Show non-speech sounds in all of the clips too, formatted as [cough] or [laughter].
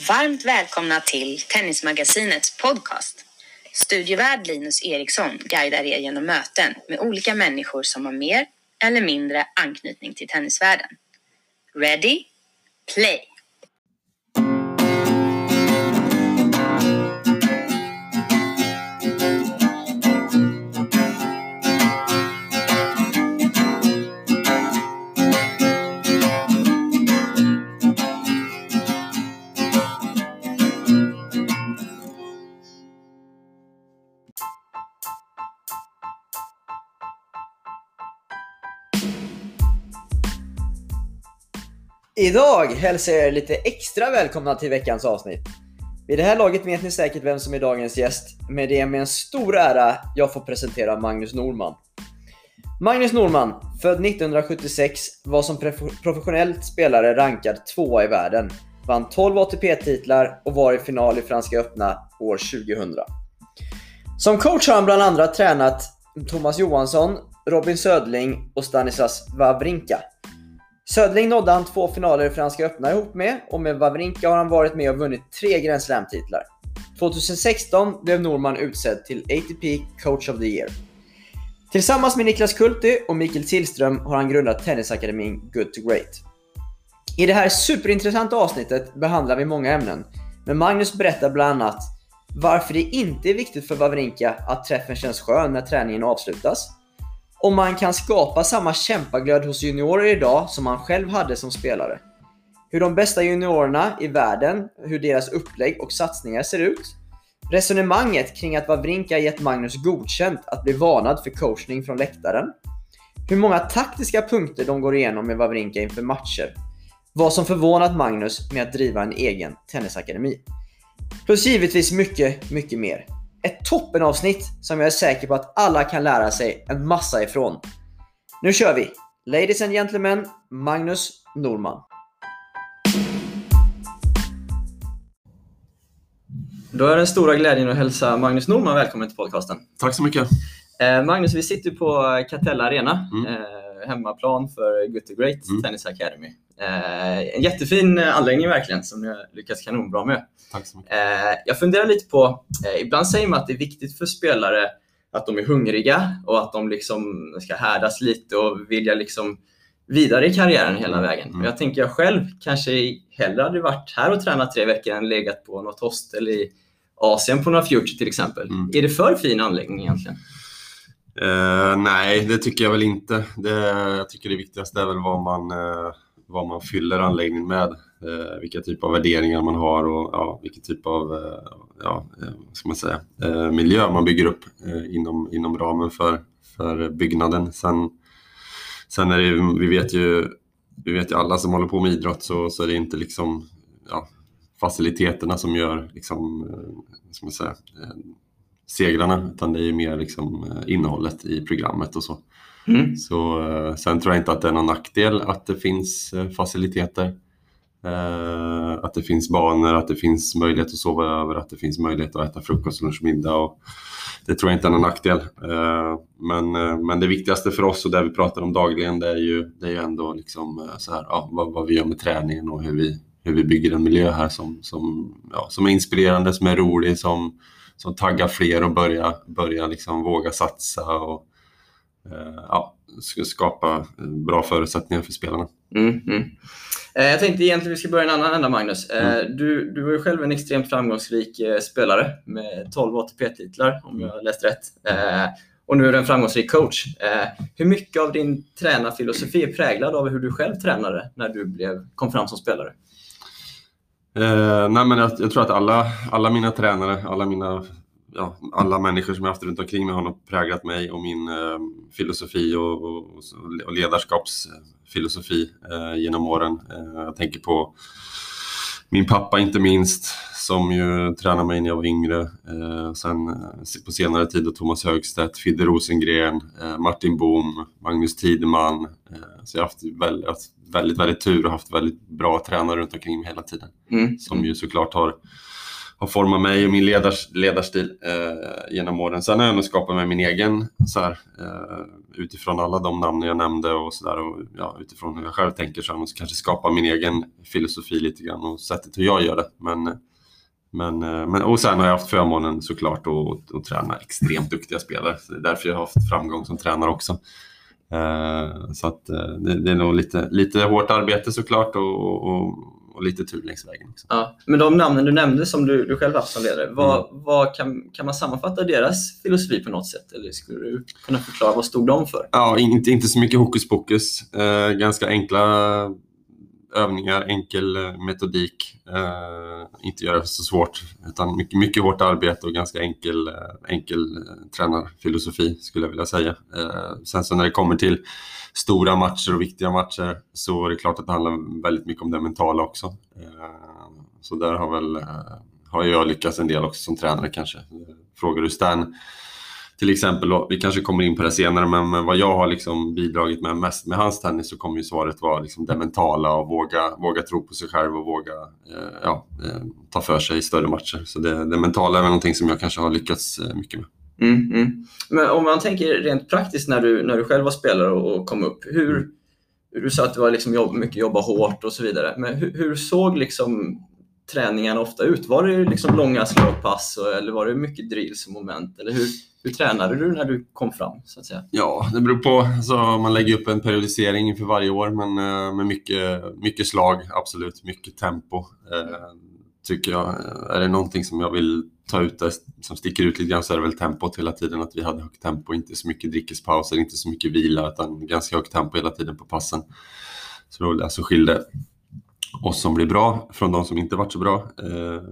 Varmt välkomna till Tennismagasinets podcast. Studievärd Linus Eriksson guidar er genom möten med olika människor som har mer eller mindre anknytning till tennisvärlden. Ready? Play! Idag hälsar jag er lite extra välkomna till veckans avsnitt. Vid det här laget vet ni säkert vem som är dagens gäst, men det är med en stor ära jag får presentera Magnus Norman. Magnus Norman, född 1976, var som professionell spelare rankad tvåa i världen, vann 12 ATP-titlar och var i final i Franska öppna år 2000. Som coach har han bland andra tränat Thomas Johansson, Robin Södling och Stanislas Wawrinka. Södling nådde han två finaler i Franska öppna ihop med och med Wawrinka har han varit med och vunnit tre Grand Slam-titlar. 2016 blev Norman utsedd till ATP Coach of the Year. Tillsammans med Niklas Kulti och Mikael Tillström har han grundat tennisakademin Good to Great. I det här superintressanta avsnittet behandlar vi många ämnen, men Magnus berättar bland annat varför det inte är viktigt för Wawrinka att träffen känns skön när träningen avslutas, om man kan skapa samma kämpaglöd hos juniorer idag som man själv hade som spelare. Hur de bästa juniorerna i världen, hur deras upplägg och satsningar ser ut. Resonemanget kring att Wawrinka gett Magnus godkänt att bli varnad för coachning från läktaren. Hur många taktiska punkter de går igenom med Wawrinka inför matcher. Vad som förvånat Magnus med att driva en egen tennisakademi. Plus givetvis mycket, mycket mer. Ett toppenavsnitt som jag är säker på att alla kan lära sig en massa ifrån. Nu kör vi! Ladies and gentlemen, Magnus Norman. Då är den stora glädjen att hälsa Magnus Norman välkommen till podcasten. Tack så mycket. Eh, Magnus, vi sitter på Catella Arena, mm. eh, hemmaplan för Good to Great mm. Tennis Academy. Eh, en jättefin anläggning verkligen, som ni har lyckats kanonbra med. Tack så mycket. Eh, jag funderar lite på, eh, ibland säger man att det är viktigt för spelare att de är hungriga och att de liksom ska härdas lite och vilja liksom vidare i karriären hela mm. vägen. Mm. Jag tänker jag själv kanske hellre hade varit här och tränat tre veckor än legat på något hostel i Asien på några Future till exempel. Mm. Är det för fin anläggning egentligen? Uh, nej, det tycker jag väl inte. Det, jag tycker det viktigaste är väl vad man, uh, vad man fyller anläggningen med eh, vilka typ av värderingar man har och ja, vilken typ av eh, ja, eh, ska man säga, eh, miljö man bygger upp eh, inom, inom ramen för, för byggnaden. Sen, sen är det, vi vet ju vi vet ju alla som håller på med idrott så, så är det inte liksom ja, faciliteterna som gör liksom, eh, ska man säga, eh, segrarna utan det är ju mer liksom eh, innehållet i programmet och så. Mm. Så, eh, sen tror jag inte att det är någon nackdel att det finns eh, faciliteter. Eh, att det finns banor, att det finns möjlighet att sova över, att det finns möjlighet att äta frukost, lunch, middag. Och det tror jag inte är någon nackdel. Eh, men, eh, men det viktigaste för oss och det vi pratar om dagligen det är ju, det är ju ändå liksom eh, så här, ja, vad, vad, vi gör med träningen och hur vi, hur vi bygger en miljö här som, som, ja, som är inspirerande, som är rolig, som, som taggar fler och börja, börja liksom våga satsa och ja, skapa bra förutsättningar för spelarna. Mm, mm. Eh, jag tänkte egentligen vi ska börja en annan ända Magnus. Eh, mm. Du, du är själv en extremt framgångsrik eh, spelare med 12 ATP-titlar om jag läst rätt. Och nu är du en framgångsrik coach. Hur mycket av din tränarfilosofi är präglad av hur du själv tränade när du blev, kom fram som spelare? Eh, nej men jag, jag, tror att alla, alla mina tränare, alla mina ja, alla människor som jag haft runt omkring mig har nog präglat mig och min eh, filosofi och, och, och ledarskapsfilosofi eh, genom åren. Eh, jag tänker på min pappa inte minst, som ju tränade mig när jag var yngre. Eh, sen eh, på senare tid Thomas Högstedt, Fidde Rosengren, eh, Martin Bohm, Magnus Tideman. Så jag har haft väldigt, väldigt, väldigt tur och haft väldigt bra tränare runt omkring mig hela tiden. Mm. Som ju såklart har har format mig och min ledars, ledarstil eh, genom åren. Sen har jag nog skapat mig min egen, så här, eh, utifrån alla de namn jag nämnde och så där, och ja, utifrån hur jag själv tänker så har jag kanske skapat min egen filosofi lite grann och sättet hur jag gör det. Men, men, eh, men, och sen har jag haft förmånen såklart att, att, träna extremt duktiga spelare. Så det är därför jag har haft framgång som tränare också. Eh, så att eh, det, det, är nog lite, lite hårt arbete såklart och, och, och lite tur längs vägen. Också. Ja, men de namnen du nämnde som du, du själv haft som ledare, vad, mm. vad kan, kan man sammanfatta deras filosofi på något sätt? Eller skulle du kunna förklara vad stod de för? Ja, inte, inte så mycket hokus pokus. Eh, ganska enkla övningar, enkel eh, metodik. Eh, inte göra det så svårt, utan mycket, mycket hårt arbete och ganska enkel, eh, enkel eh, tränarfilosofi skulle jag vilja säga. Eh, sen så när det kommer till stora matcher och viktiga matcher så är det klart att det handlar väldigt mycket om det mentala också. Eh, så där har väl har jag lyckats en del också som tränare kanske. Frågar du Stan till exempel, vi kanske kommer in på det senare, men, men vad jag har liksom bidragit med mest med hans tennis så kommer ju svaret vara liksom det mentala och våga, våga tro på sig själv och våga eh, ja, eh, ta för sig i större matcher. Så det, det mentala är väl någonting som jag kanske har lyckats eh, mycket med. Mm, mm. Men om man tänker rent praktiskt när du, när du själv var spelare och kom upp, hur, mm. du sa att det var liksom jobb, mycket jobba hårt och så vidare, men hur, hur såg liksom träningen ofta ut? Var det liksom långa slagpass eller var det mycket drills och moment? Eller hur, hur tränade du när du kom fram? Så att säga? Ja, det beror på. Alltså, man lägger upp en periodisering inför varje år, men eh, med mycket, mycket slag, absolut. Mycket tempo, eh, tycker jag. Är det någonting som jag vill ta ut där, som sticker ut lite grann så är det väl tempot hela tiden. Att vi hade högt tempo, inte så mycket drickespauser, inte så mycket vila, utan ganska högt tempo hela tiden på passen. Så det var det som skilde oss som blir bra från de som inte varit så bra. Eh,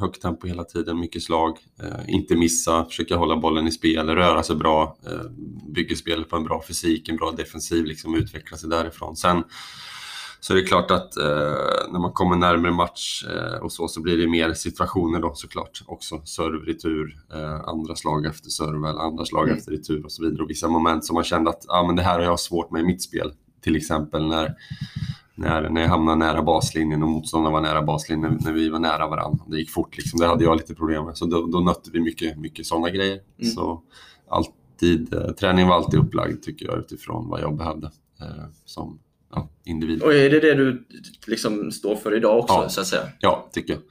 högt tempo hela tiden, mycket slag, eh, inte missa, försöka hålla bollen i spel, röra sig bra, eh, bygga spelet på en bra fysik, en bra defensiv, liksom utveckla sig därifrån. Sen så är det klart att eh, när man kommer närmare match eh, och så, så blir det mer situationer då såklart också. Serve, retur, eh, andra slag efter serve eller andra slag mm. efter retur och så vidare. Och vissa moment som man kände att ah, men det här har jag svårt med i mitt spel. Till exempel när när, när jag hamnade nära baslinjen och motståndaren var nära baslinjen när vi var nära varandra. Det gick fort liksom. Det hade jag lite problem med. Så då, då nötte vi mycket, mycket sådana grejer. Mm. Så alltid, eh, träningen var alltid upplagd tycker jag utifrån vad jag behövde eh, som ja, individ. Och är det det du liksom står för idag också ja. så att säga? Ja, tycker jag.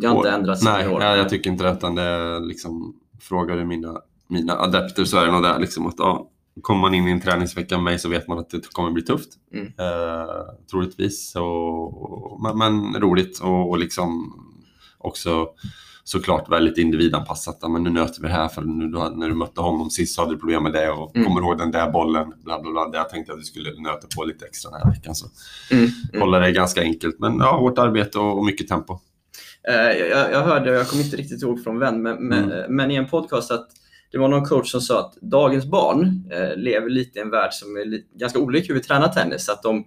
Det har inte ändrats Nej, jag, jag tycker inte det. Utan det är liksom, frågar du mina, mina adepter så är det nog det liksom att ja, kommer man in i en träningsvecka med mig så vet man att det kommer bli tufft. Mm. Eh, troligtvis. Och, men, men, roligt och, och liksom också såklart väldigt individanpassat. Men nu nöter vi det här för nu, när du mötte honom sist så hade du problem med det och mm. kommer ihåg den där bollen. Bla, bla, bla. Jag tänkte att du skulle nöta på lite extra den här veckan. Så mm. Mm. hålla det ganska enkelt. Men ja, hårt arbete och, och mycket tempo. Eh, jag, jag, hörde, jag kommer inte riktigt ihåg från vem, men, men, mm. men i en podcast att det var någon coach som sa att dagens barn eh, lever lite i en värld som är ganska olik hur vi tränar tennis. Att de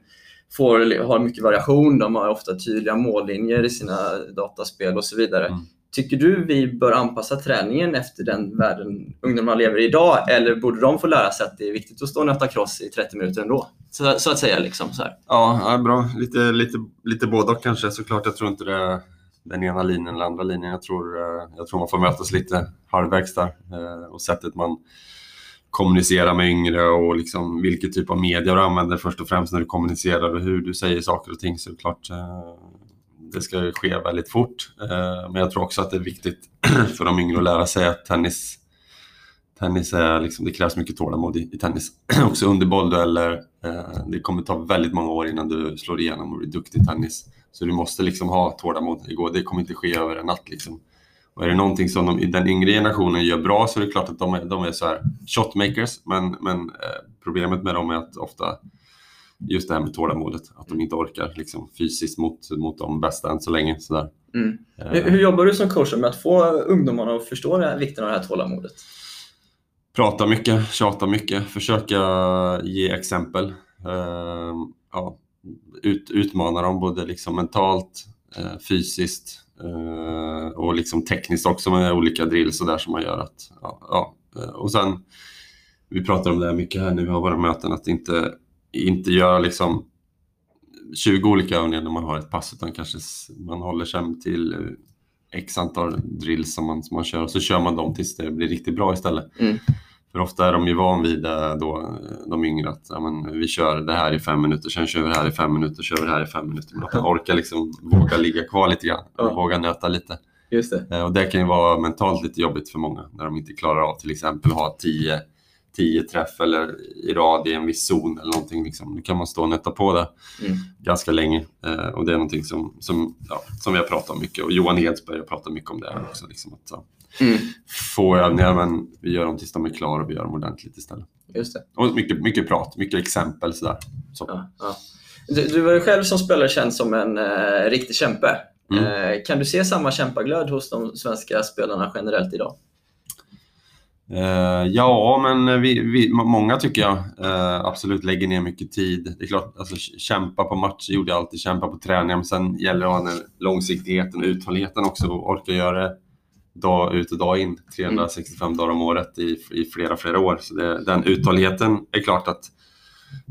får, har mycket variation, de har ofta tydliga mållinjer i sina dataspel och så vidare. Mm. Tycker du vi bör anpassa träningen efter den världen ungdomar lever i idag eller borde de få lära sig att det är viktigt att stå och nöta cross i 30 minuter ändå? Så, så att säga. Liksom, så här. Ja, bra. Lite, lite, lite både och kanske. Såklart, jag tror inte det den ena linjen eller andra linjen. Jag tror, eh, jag tror man får mötas lite halvvägs där. Eh, och sättet man kommunicerar med yngre och liksom vilken typ av media du använder först och främst när du kommunicerar och hur du säger saker och ting. Så klart eh, det ska ske väldigt fort. Men jag tror också att det är viktigt [clears throat] för de yngre att lära sig att tennis, tennis är liksom, det krävs mycket tålamod i, i tennis. [clears throat] också under bolldueller. Det kommer ta väldigt många år innan du slår igenom och blir duktig i tennis. Så du måste liksom ha tålamod. Det kommer inte ske över en natt. Liksom. Och är det någonting som de, den yngre generationen gör bra så är det klart att de är, de är så här shotmakers. Men, men eh, problemet med dem är att ofta just det här med tålamodet. Att de inte orkar liksom, fysiskt mot, mot de bästa än så länge. Så mm. eh. Hur jobbar du som coach med att få ungdomarna att förstå här, vikten av det här tålamodet? Prata mycket, tjata mycket, försöka ge exempel. Eh, ja, ut, utmana dem både liksom mentalt, eh, fysiskt eh, och liksom tekniskt också med olika drills och där som man gör. Att, ja, ja. Eh, och sen, vi pratar om det här mycket här när vi har våra möten, att inte, inte göra liksom 20 olika övningar när man har ett pass utan kanske man håller sig till x antal drills som man, som man kör och så kör man dem tills det blir riktigt bra istället. Mm. För ofta är de ju van vid eh, då, de yngre att ja, men, vi kör det här i fem minuter, sen kör vi det här i fem minuter, kör vi det här i fem minuter. Men att man orkar liksom våga ligga kvar lite grann, Ja. våga nöta lite. Just det. Eh, Och det kan ju vara mentalt lite jobbigt för många när de inte klarar av till exempel att ha 10 10 träff eller i rad i en viss zon eller någonting. Liksom. Då kan man stå och nöta på det Mm. ganska länge. Eh, och det är någonting som, som, ja, som vi har pratat om mycket. Och Johan Edsberg har pratat mycket om det här också. Liksom, att, Mm. få övningar men vi gör dem tills de är klara och vi gör dem ordentligt istället. Just det. Och mycket, mycket prat, mycket exempel sådär. Så. Ja, ja. Du, du var ju själv som spelare känd som en eh, riktig kämpe. Mm. Eh, kan du se samma kämpaglöd hos de svenska spelarna generellt idag? Eh, ja, men vi, vi, må- många tycker jag eh, absolut lägger ner mycket tid. Det är klart, alltså, kämpa på matcher gjorde jag alltid, kämpa på träningar, men sen gäller det att ha den långsiktigheten och uthålligheten också och orka göra det dag ut och dag in, 365 dagar om året i, i flera, flera år. Så det, den uthålligheten är klart att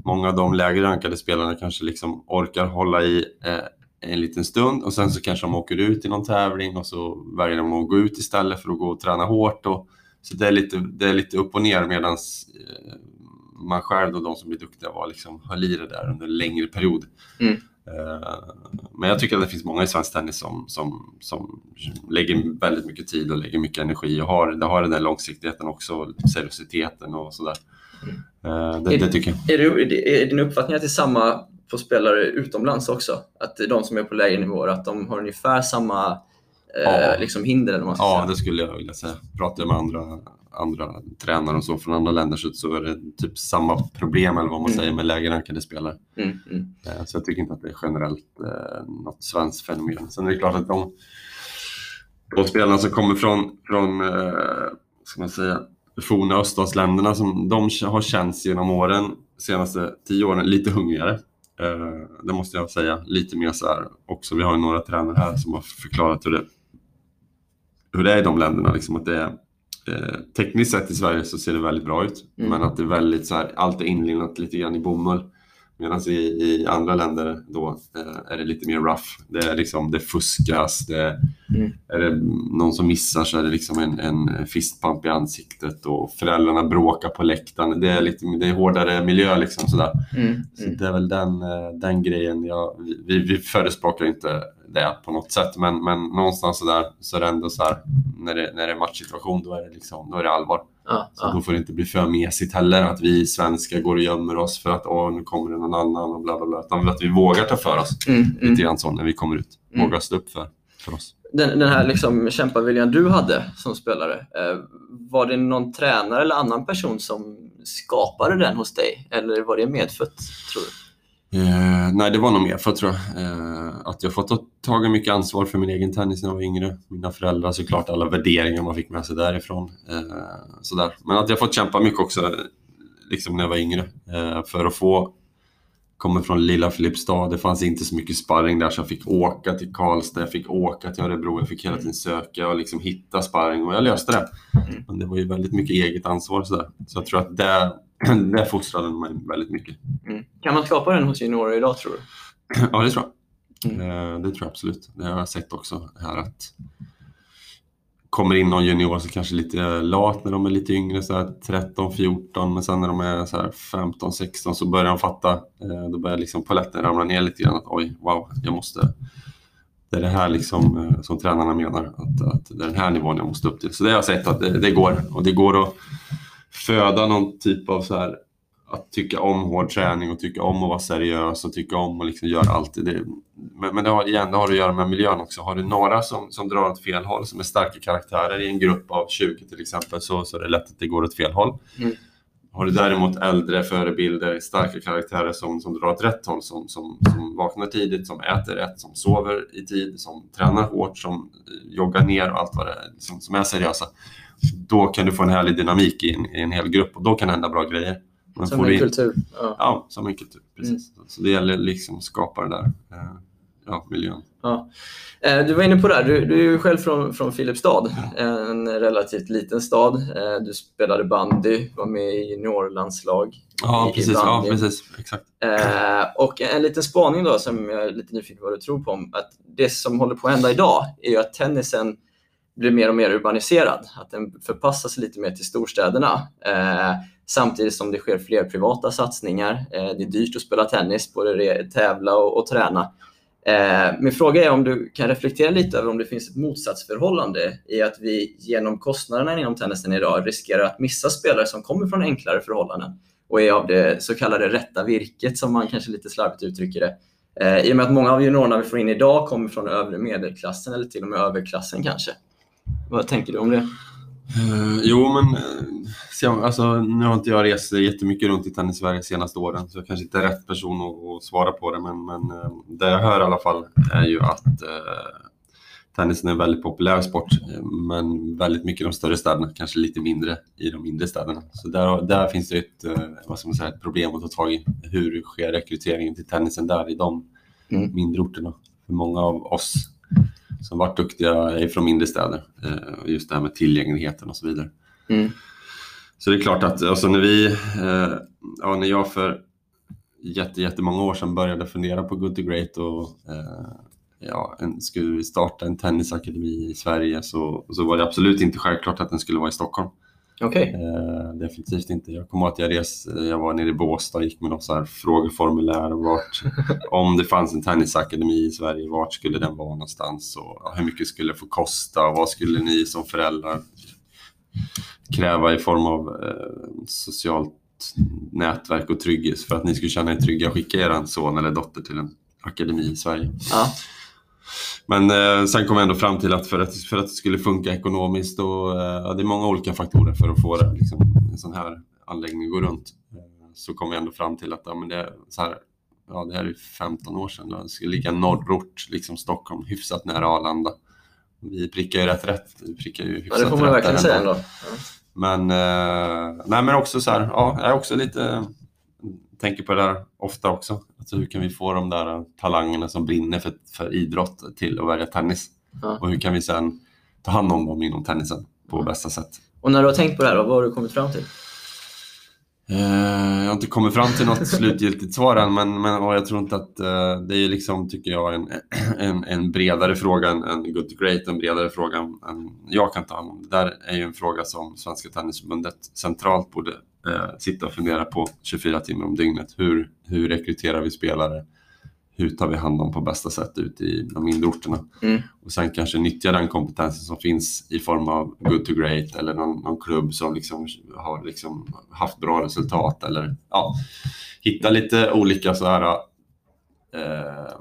många av de lägre rankade spelarna kanske liksom orkar hålla i eh, en liten stund och sen så kanske de åker ut i någon tävling och så väljer de att gå ut istället för att gå och träna hårt. Och, så det är lite, det är lite upp och ner medan eh, man själv och de som blir duktiga var liksom, höll i det där under en längre period. Mm. Eh, men jag tycker att det finns många i svensk tennis som, som, som lägger väldigt mycket tid och lägger mycket energi och har, det har den där långsiktigheten också, seriositeten och sådär. Mm. det, det tycker jag. Är, det, är din uppfattning att det är samma på spelare utomlands också? Att de som är på lägre nivåer, att de har ungefär samma Ja. liksom hinder? Eller vad man Ja, det skulle jag vilja säga. Pratar jag med andra, andra tränare och så från andra länder så, så är det typ samma problem eller vad man Mm. säger med lägre rankade spelare. Mm, mm. Eh, Så jag tycker inte att det är generellt eh, något svenskt fenomen. Sen är det klart att de, de spelarna som kommer från, från eh, ska man säga, forna öststatsländerna, som de har känts genom åren, senaste tio åren, lite hungrigare. Eh, det måste jag säga. Lite mer så här också. Vi har ju några tränare här som har förklarat hur det, hur det är i de länderna. Liksom att det är, eh, tekniskt sett i Sverige så ser det väldigt bra ut, Mm. men att det är väldigt så här, allt är inlindat lite grann i bomull. Medan i, i andra länder då eh, är det lite mer rough. Det, är liksom, det fuskas, det, Mm. är det någon som missar så är det liksom en, en fistpump i ansiktet och föräldrarna bråkar på läktaren. Det är, lite, det är hårdare miljö liksom sådär. Mm, Så mm. det är väl den, eh, den grejen. Jag, vi, vi förespråkar inte det på något sätt, men, men någonstans så där så är det ändå så här när det, när det är matchsituation, då är det, liksom, då är det allvar. Ja, Så ja. då får det inte bli för mesigt heller, att vi svenskar går och gömmer oss för att åh, nu kommer det någon annan och bla bla bla. Utan att vi vågar ta för oss Mm, mm. lite grann så när vi kommer ut. Mm. Vågar stå upp för, för oss. Den, den här liksom kämpaviljan du hade som spelare, eh, var det någon tränare eller annan person som skapade den hos dig? Eller var det medfött, tror du? Eh, nej, det var nog mer för tror jag. Eh, att jag fått ta- mycket ansvar för min egen tennis när jag var yngre. Mina föräldrar såklart, alla värderingar man fick med sig därifrån. Eh, sådär. Men att jag fått kämpa mycket också liksom när jag var yngre. Eh, för att få kommer från lilla Filipstad. Det fanns inte så mycket sparring där så jag fick åka till Karlstad, jag fick åka till Örebro, jag fick hela tiden söka och liksom hitta sparring och jag löste det. Mm. Men det var ju väldigt mycket eget ansvar sådär. Så jag tror att det, [clears throat] det fostrade mig väldigt mycket. Mm. Kan man skapa den hos juniorer idag, tror du? [clears throat] Ja, det tror jag. Mm. Eh, Det tror jag absolut. Det har jag sett också här att kommer in någon junior så kanske lite lat när de är lite yngre, så här 13, 14, men sen när de är så här 15, 16 så börjar de fatta. Eh, Då börjar liksom poletten ramla ner lite grann. Att oj, wow, jag måste... Det är det här liksom, eh, som tränarna menar, att, att det är den här nivån jag måste upp till. Så det har jag sett att det, det går. Och det går att föda någon typ av så här att tycka om hård träning och tycka om att vara seriös och tycka om att liksom göra allt. Det, men men det har, igen, det har att göra med miljön också. Har du några som, som drar åt fel håll, som är starka karaktärer i en grupp av 20 till exempel, så, så är det lätt att det går åt fel håll. Mm. Har du däremot äldre förebilder, starka karaktärer som, som drar åt rätt håll, som, som, som vaknar tidigt, som äter rätt, som sover i tid, som tränar hårt, som joggar ner och allt vad det är, som, som är seriösa. Då kan du få en härlig dynamik i en, i en hel grupp och då kan det hända bra grejer. Men Som en in- kultur? Ja. Ja, som en kultur. Precis. Så det gäller liksom att skapa det där. Eh, ja, miljön. Ja. Eh, du var inne på det här, du, du är själv från, från Filipstad, en relativt liten stad. Eh, du spelade bandy, var med i juniorlandslag. Ja, precis. Ja, precis. Exakt. Eh, och en liten spaning då som jag är lite nyfiken på vad du tror på. Om, att det som håller på att hända idag är att tennisen blir mer och mer urbaniserad. Att den förpassas lite mer till storstäderna. Eh, samtidigt som det sker fler privata satsningar. Eh, det är dyrt att spela tennis, både tävla och, och träna. Eh, min fråga är om du kan reflektera lite över om det finns ett motsatsförhållande i att vi genom kostnaderna inom tennisen idag riskerar att missa spelare som kommer från enklare förhållanden och är av det så kallade rätta virket som man kanske lite slarvigt uttrycker det. Eh, I och med att många av juniorerna vi får in idag kommer från övre medelklassen eller till och med överklassen kanske. Vad tänker du om det? Uh, jo, men uh, alltså, nu har inte jag rest jättemycket runt i tennis Sverige de senaste åren, så jag kanske inte är rätt person att, att svara på det. Men, men uh, det jag hör i alla fall är ju att uh, tennisen är en väldigt populär sport, men väldigt mycket i de större städerna, kanske lite mindre i de mindre städerna. Så där, där finns det ett, vad ska man säga, ett problem att ta tag i. Hur sker rekryteringen till tennisen där i de mm. mindre orterna? För många av oss som varit duktiga från mindre städer. Eh, just det här med tillgängligheten och så vidare. Mm. Så det är klart att alltså när vi, eh, ja, när jag för jätte, jättemånga år sedan började fundera på Good to Great och eh, ja, en, skulle starta en tennisakademi i Sverige så, så var det absolut inte självklart att den skulle vara i Stockholm. Okay. Eh, definitivt inte. Jag kommer ihåg att jag, res, jag var nere i Båstad och gick med något så här frågeformulär. Vart, [laughs] om det fanns en tennisakademi i Sverige, vart skulle den vara någonstans? Och hur mycket skulle det få kosta? Och vad skulle ni som föräldrar kräva i form av eh, socialt nätverk och trygghet för att ni skulle känna er trygga att skicka er son eller dotter till en akademi i Sverige? Ja. Men eh, sen kom jag ändå fram till att för att, för att det skulle funka ekonomiskt och eh, det är många olika faktorer för att få det, liksom, en sån här anläggning att gå runt. Eh, så kom jag ändå fram till att ja, men det, så här, ja, det här är 15 år sedan. Det skulle ligga norrort, liksom Stockholm, hyfsat nära Arlanda. Vi prickar ju rätt rätt. Vi prickar ju hyfsat ja, det får man verkligen säga ändå. Men, eh, nej, men också så här, ja, jag är också lite tänker på det där ofta också. Alltså hur kan vi få de där talangerna som brinner för, för idrott till att välja tennis? Ja. Och hur kan vi sen ta hand om dem inom tennisen på bästa sätt? Och när du har tänkt på det här, vad har du kommit fram till? Eh, jag har inte kommit fram till något slutgiltigt svar än, men, men jag tror inte att uh, det är liksom, tycker jag, en, [clears throat] en, en bredare fråga än, än good to great, en bredare fråga än jag kan ta hand om. Det där är ju en fråga som Svenska Tennisförbundet centralt borde uh, sitta och fundera på 24 timmar om dygnet. Hur, hur rekryterar vi spelare? Hur tar vi hand om på bästa sätt ute i de mindre orterna? Mm. Och sen kanske nyttja den kompetensen som finns i form av good to great eller någon, någon klubb som liksom har liksom haft bra resultat eller ja, hitta lite olika så här, eh,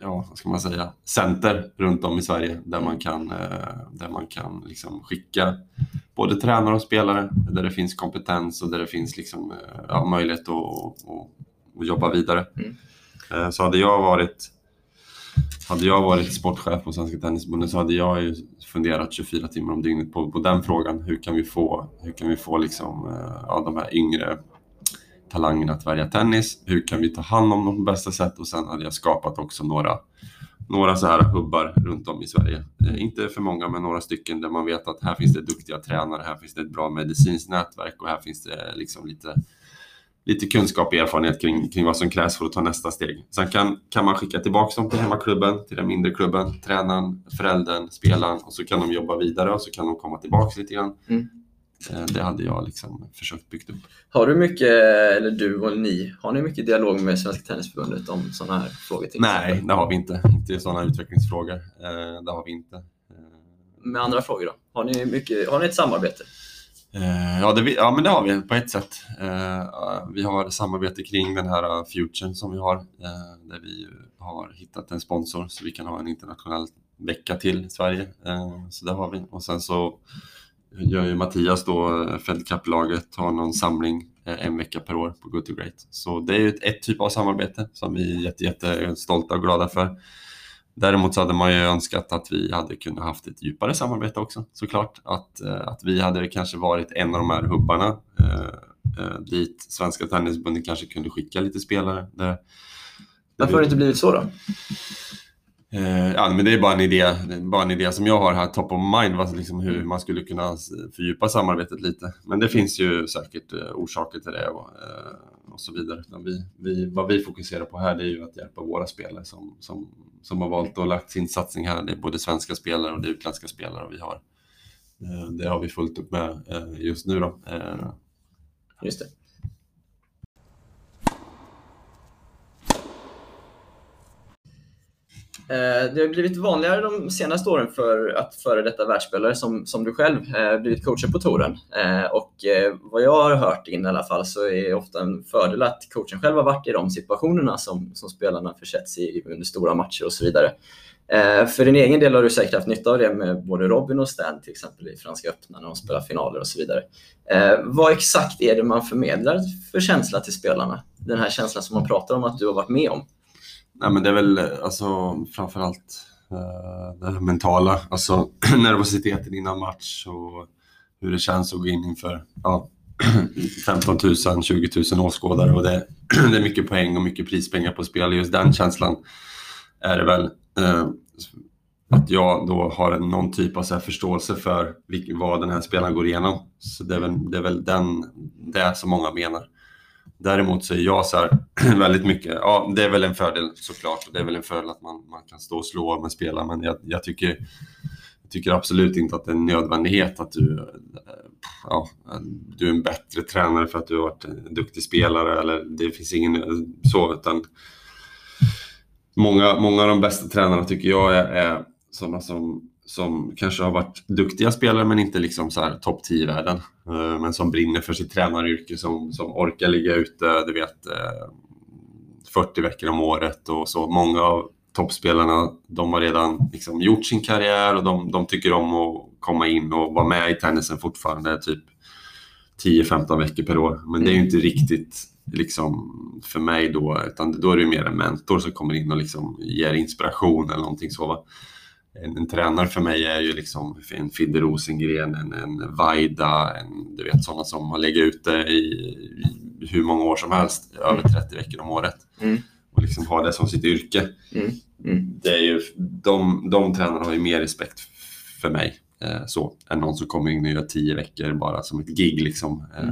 ja, vad ska man säga, center runt om i Sverige där man kan, eh, där man kan liksom skicka både tränare och spelare, där det finns kompetens och där det finns liksom, eh, ja, möjlighet att, att, att jobba vidare. Mm. Eh, så hade jag varit hade jag varit sportchef på Svenska Tennisförbundet så hade jag ju funderat 24 timmar om dygnet på, på den frågan. Hur kan vi få, hur kan vi få liksom, eh, ja, de här yngre talangerna att välja tennis? Hur kan vi ta hand om dem på bästa sätt? Och sen hade jag skapat också några, några så här hubbar runt om i Sverige. Eh, inte för många, men några stycken där man vet att här finns det duktiga tränare, här finns det ett bra medicinskt nätverk och här finns det liksom lite lite kunskap och erfarenhet kring, kring vad som krävs för att ta nästa steg. Sen kan, kan man skicka tillbaka dem till hemmaklubben, till den mindre klubben, tränaren, föräldern, spelaren och så kan de jobba vidare och så kan de komma tillbaka lite grann. Mm. Eh, det hade jag liksom försökt bygga upp. Har du mycket, eller du och ni, har ni mycket dialog med Svenska Tennisförbundet om sådana här frågor? Nej, det har vi inte. Inte sådana utvecklingsfrågor. Eh, det har vi inte. Med andra frågor då? Har ni, mycket, har ni ett samarbete? Eh, ja, det, ja, men det har vi på ett sätt. Eh, vi har samarbete kring den här eh, futuren som vi har, eh, där vi har hittat en sponsor så vi kan ha en internationell vecka till Sverige. Eh, så det har vi. Och sen så gör ju Mattias då, eh, Fedcup-laget, har någon samling en vecka per år på Good to Great. Så det är ju ett, ett typ av samarbete som vi är jätte, jätte stolta och glada för. Däremot så hade man ju önskat att vi hade kunnat haft ett djupare samarbete också såklart. Att, eh, att vi hade kanske varit en av de här hubbarna eh, eh dit Svenska Tennisförbundet kanske kunde skicka lite spelare. Det, Varför har det inte blivit så då? Eh, ja, men det är bara en idé, bara en idé som jag har här, top of mind, vad, liksom hur Mm. man skulle kunna fördjupa samarbetet lite. Men det finns ju säkert eh, orsaker till det och, eh, och så vidare. Vi, vi, vad vi fokuserar på här det är ju att hjälpa våra spelare som, som, som har valt och lagt sin satsning här. Det är både svenska spelare och det är utländska spelare vi har. Det har vi fullt upp med just nu. Då. Just det. Eh, det har blivit vanligare de senaste åren för att före detta världsspelare som, som du själv eh, blivit coacher på touren. Eh, och vad jag har hört in i alla fall så är det ofta en fördel att coachen själv har varit i de situationerna som, som spelarna försätts i under stora matcher och så vidare. För din egen del har du säkert haft nytta av det med både Robin och Stan till exempel i Franska öppna när de spelar finaler och så vidare. Vad exakt är det man förmedlar för känsla till spelarna? Den här känslan som man pratar om att du har varit med om. Nej, men det är väl alltså, framförallt eh, det mentala, alltså [clears throat] nervositeten innan match och hur det känns att gå in inför ja, 15 000, 20 000 åskådare och det, [clears throat] det är mycket poäng och mycket prispengar på spel. Just den känslan är det väl eh, att jag då har någon typ av så här förståelse för vilk, vad den här spelaren går igenom. Så det är väl, det är väl den, det som många menar. Däremot så är jag så här [clears throat] väldigt mycket, ja det är väl en fördel såklart. Det är väl en fördel att man, man kan stå och slå med spelare men jag, jag, tycker, jag tycker absolut inte att det är en nödvändighet att du, eh, ja, du är en bättre tränare för att du har varit en duktig spelare eller det finns ingen så utan många, många av de bästa tränarna tycker jag är, är sådana som, som kanske har varit duktiga spelare men inte liksom så här topp 10 i världen. Eh, Men som brinner för sitt tränaryrke, som, som orkar ligga ute, du vet, eh, 40 veckor om året och så. Många av toppspelarna, de har redan liksom gjort sin karriär och de, de tycker om att komma in och vara med i tennisen fortfarande, typ 10-15 veckor per år. Men det är ju inte riktigt liksom för mig då, utan då är det mer en mentor som kommer in och liksom ger inspiration eller någonting så. Va? En, en tränare för mig är ju liksom en Fidde Rosengren, en, en Vaida, en, du vet sådana som har legat ute i, i hur många år som helst, över 30 veckor om året. Mm. Och liksom ha det som sitt yrke. Mm. Mm. Det är ju, de, de tränarna har ju mer respekt för mig så, än någon som kommer in och gör 10 veckor bara som ett gig. Liksom. Eh,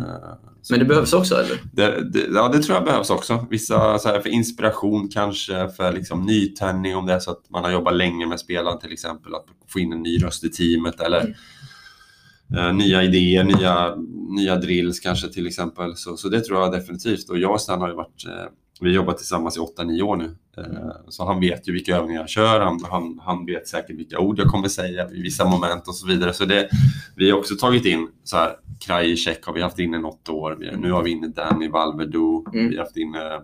så- Men det behövs också eller? det, det, ja, det tror jag behövs också. Vissa så här, för inspiration kanske, för liksom nytändning om det är så att man har jobbat länge med spelaren till exempel. Att få in en ny röst i teamet eller eh, nya idéer, nya, nya drills kanske till exempel. Så, så det tror jag definitivt. Och jag och Stan har ju varit, eh, vi har jobbat tillsammans i 8-9 år nu. Eh, så han vet ju vilka övningar jag kör, han, han, han vet säkert vilka ord jag kommer säga i vissa moment och så vidare. Så det, vi har också tagit in så här, Krajicek har vi haft inne något år. Vi, nu har vi inne Danny Valverdo. Mm. Vi har haft inne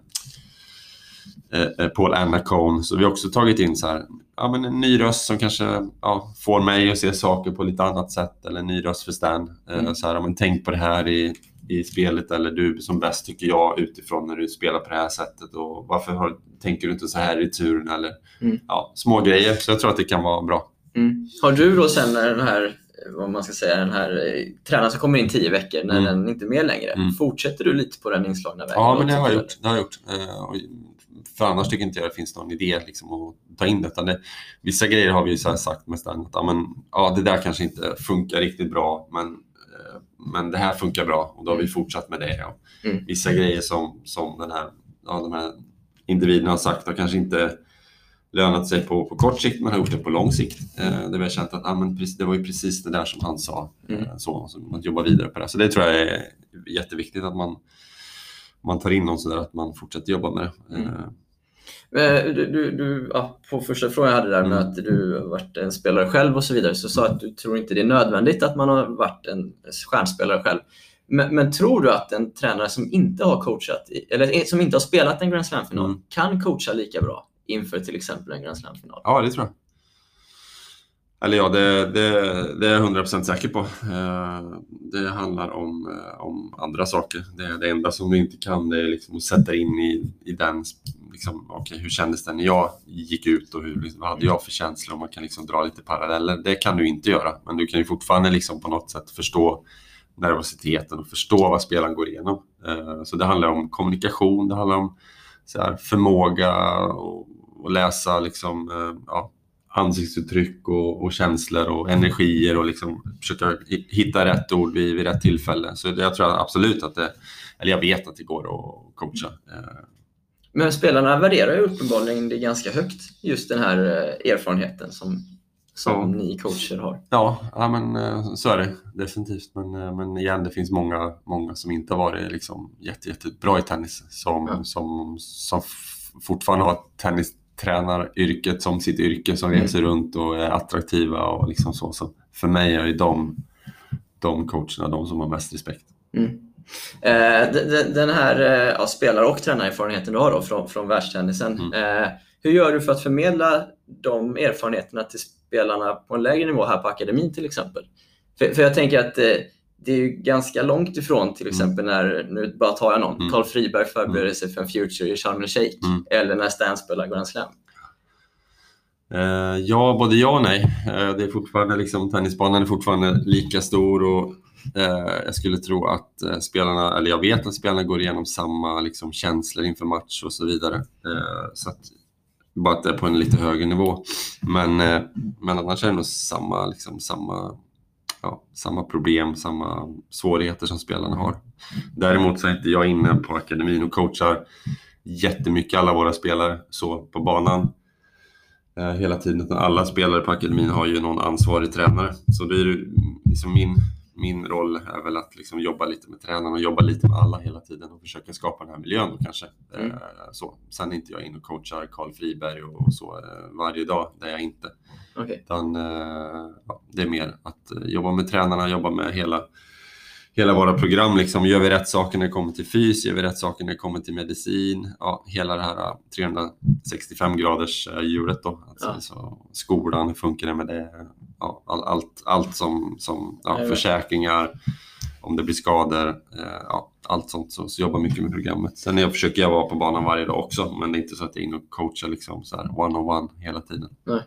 eh, eh, Paul Anacone. Så vi har också tagit in så här, ja, men en ny röst som kanske ja, får mig att se saker på lite annat sätt. Eller en ny röst för Stan. Eh, Mm. så här, ja, men tänk på det här i, i spelet. Eller du som bäst tycker jag utifrån när du spelar på det här sättet. Och varför har, tänker du inte så här i turen? Eller Mm. ja, små grejer. Så jag tror att det kan vara bra. Mm. Har du då sen när den här, vad man ska säga, den här eh, tränaren som kommer in 10 veckor, när Mm. den inte är med längre, Mm. fortsätter du lite på den inslagna vägen? Ja, men det har jag gjort. Det har jag gjort. Eh, För annars tycker inte jag det finns någon idé liksom, att ta in det. Utan det vissa grejer har vi ju sagt med Stan att ja, men, ja, det där kanske inte funkar riktigt bra, men, men det här funkar bra och då har vi fortsatt med det. Och Mm. Vissa grejer som, som den här, ja, de här individerna har sagt har kanske inte lönat sig på, på kort sikt, men har gjort det på lång sikt. Eh, där vi har känt att ja, men, det var ju precis det där som han sa. Mm. Eh, så, så att jobba vidare på det. Så det tror jag är jätteviktigt att man, man tar in någon sådär, att man fortsätter jobba med det. Mm. Eh, Du, du, du, ja, på första frågan jag hade där med Mm. att du har varit en spelare själv och så vidare, så sa att du tror inte det är nödvändigt att man har varit en stjärnspelare själv. Men, men tror du att en tränare som inte har coachat, eller som inte har spelat en Grand Slam-final Mm. kan coacha lika bra inför till exempel en Grand Slam-final? Ja, det tror jag. Eller ja, det, det, det är jag 100% säker på. Eh, Det handlar om, eh, om andra saker. Det, det enda som du inte kan det är liksom att sätta in i, i den, liksom, okay, hur kändes det när jag gick ut och hur, liksom, vad hade jag för känslor? Och man kan liksom dra lite paralleller. Det kan du inte göra, men du kan ju fortfarande liksom på något sätt förstå nervositeten och förstå vad spelaren går igenom. Eh, så det handlar om kommunikation, det handlar om så här, förmåga att läsa liksom, eh, ja, ansiktsuttryck och, och, känslor och energier och liksom försöka hitta rätt ord vid, vid rätt tillfälle. Så det, jag tror absolut att det, eller jag vet att det går att coacha. Eh, Eh. Men spelarna värderar ju uppenbarligen det ganska högt, just den här eh, erfarenheten som, som ja. ni coacher har. Ja, ja men eh, så är det definitivt. Men, men igen, det finns många, många som inte har varit liksom jätte, jättebra i tennis som, ja. som, som fortfarande har tennis tränaryrket som sitt yrke som mm. reser runt och är attraktiva och liksom så. så för mig är de, de coacherna de som har mest respekt. Mm. Eh, den här eh, ja, spelar och tränarerfarenheten du har då från, från världstennisen. Mm. Eh, hur gör du för att förmedla de erfarenheterna till spelarna på en lägre nivå här på akademin till exempel? För, för jag tänker att det är ju ganska långt ifrån till mm. exempel när, nu bara tar jag någon, mm. Carl Friberg förbereder mm. sig för en Future i Sharm Sheikh mm. eller när Stan spelar Grand Slam. Ja, både ja och nej. Det är fortfarande liksom, tennisbanan är fortfarande lika stor och Eh, jag skulle tro att eh, spelarna, eller jag vet att spelarna går igenom samma liksom, känslor inför match och så vidare. Eh, så att, bara att det är på en lite högre nivå. Men, men annars är det nog samma, liksom, samma ja, samma problem, samma svårigheter som spelarna har. Däremot så är inte jag inne på akademin och coachar jättemycket alla våra spelare så på banan eh, hela tiden. Alla spelare på akademin har ju någon ansvarig tränare. Så det är liksom min min roll är väl att liksom jobba lite med tränarna och jobba lite med alla hela tiden och försöka skapa den här miljön då kanske. Mm. Eh, så. Sen är inte jag in och coachar Karl Friberg och så eh, varje dag, det är jag inte. Okay. Utan, eh, ja, det är mer att jobba med tränarna, jobba med hela hela våra program. Liksom. Gör vi rätt saker när det kommer till fys? Gör vi rätt saker när det kommer till medicin? Ja, hela det här 365 graders hjulet då. Alltså, ja. så skolan, hur funkar det med det? Ja, all, allt, allt som, som ja, försäkringar, om det blir skador, eh, ja, allt sånt. Så, så jobbar mycket med programmet. Sen jag försöker jag vara på banan varje dag också, men det är inte så att jag är inne och coachar liksom, så här, one on one hela tiden. Nej.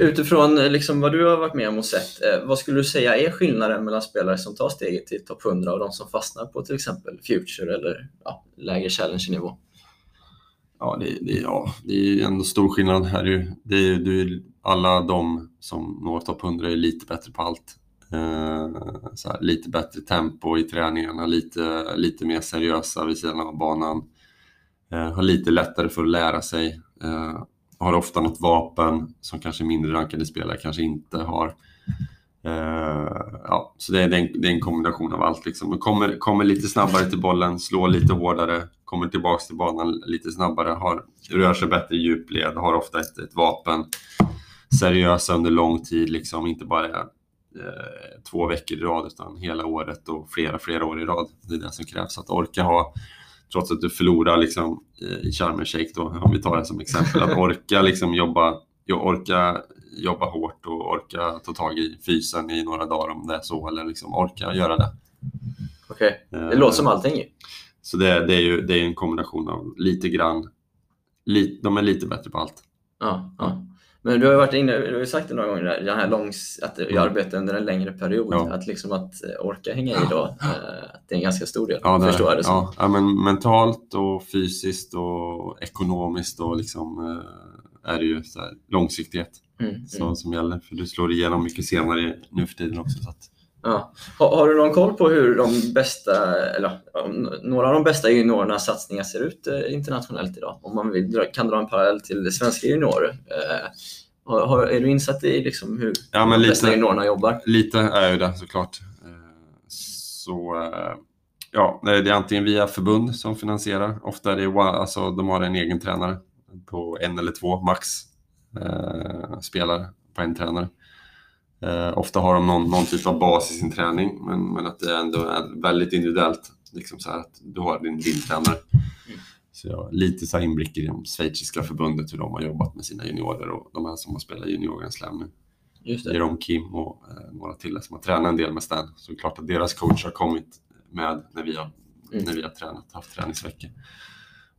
Utifrån liksom, vad du har varit med om och sett, eh, vad skulle du säga är skillnaden mellan spelare som tar steget till topp 100 och de som fastnar på till exempel Future eller ja, lägre challenge-nivå? Ja det, det, ja, det är ändå stor skillnad. Här. Det är, det är, alla de som når topp 100 är lite bättre på allt. Eh, här, lite bättre tempo i träningarna, lite, lite mer seriösa vid sidan av banan. Eh, har lite lättare för att lära sig. Eh, har ofta något vapen som kanske mindre rankade spelare kanske inte har. ja, så det är, en, det är en kombination av allt. Liksom. kommer, kommer lite snabbare till bollen, slår lite hårdare, kommer tillbaks till banan lite snabbare, har, rör sig bättre i djupled, har ofta ett, ett vapen. Seriösa under lång tid, liksom, inte bara eh, två veckor i rad utan hela året och flera, flera år i rad. Det är det som krävs, att orka ha trots att du förlorar liksom, i Sharm el då, om vi tar det som exempel, att orka liksom, jobba, orka jobba hårt och orka ta tag i fysen i några dagar om det är så, eller liksom orka göra det. Okej, okay. det låter som allting Så det, det, är ju det är en kombination av lite grann, li, de är lite bättre på allt. Ja, ja. Men du har ju varit inne, du har sagt det några gånger, där, den här långs, att mm. arbetar under en längre period. Ja. Att, liksom att orka hänga i då, eh, det är en ganska stor del. Ja, det, förstår jag det som. Ja, men mentalt och fysiskt och ekonomiskt och liksom, eh, är det ju så här, långsiktighet mm, så, mm. som gäller. För du slår igenom mycket senare nu för tiden också. Så att, Ja. Har, har, du någon koll på hur de bästa, eller några av de bästa juniorernas satsningar ser ut eh, internationellt idag? Om man vill, kan dra en parallell till svenska juniorer. Eh, har, är du insatt i liksom hur ja, de lite, bästa juniorerna jobbar? Lite är ju det såklart. Eh, så eh, ja, det är antingen via förbund som finansierar. Ofta är det, alltså, de har en egen tränare på en eller två max eh, spelare på en tränare. Eh, ofta har de någon, någon, typ av bas i sin träning, men, men att det ändå är väldigt individuellt. Liksom så att du har din, din tränare. Så jag har lite så inblick i det schweiziska förbundet, hur de har jobbat med sina juniorer och de här som har spelat junior Slam nu. Just det. Jerome Kim och eh, några till som har tränat en del med Stan. Så det är klart att deras coach har kommit med när vi har, mm. när vi har tränat, haft träningsveckor.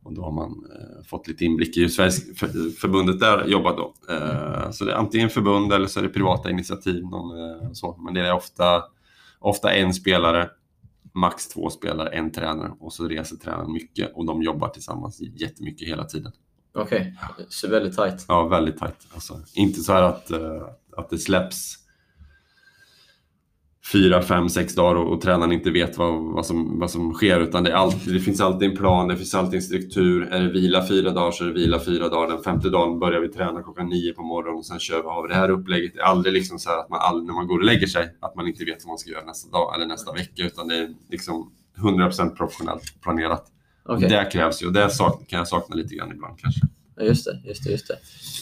Och då har man eh, fått lite inblick i hur Sveriges för, förbundet där jobbar då. Eh, så det är antingen förbund eller så är det privata initiativ. Någon, eh, så. Men det är ofta, ofta en spelare max två spelare, en tränare och så reser tränaren mycket och de jobbar tillsammans jättemycket hela tiden. Okej, okay. så väldigt tajt. Ja, väldigt tajt. Alltså, inte så här att, uh, att det släpps fyra, fem, sex dagar och, och tränaren inte vet vad, vad, som, vad som sker utan det, är alltid, det finns alltid en plan, det finns alltid en struktur. Är det vila fyra dagar så är det vila fyra dagar. Den femte dagen börjar vi träna klockan nio på morgonen och sen kör vi av det här upplägget. Det är aldrig liksom så att man aldrig, när man går och lägger sig att man inte vet vad man ska göra nästa dag eller nästa vecka utan det är liksom 100% professionellt planerat. Okay. Det krävs ju och det kan jag sakna lite grann ibland kanske. Just det, just det. Just det.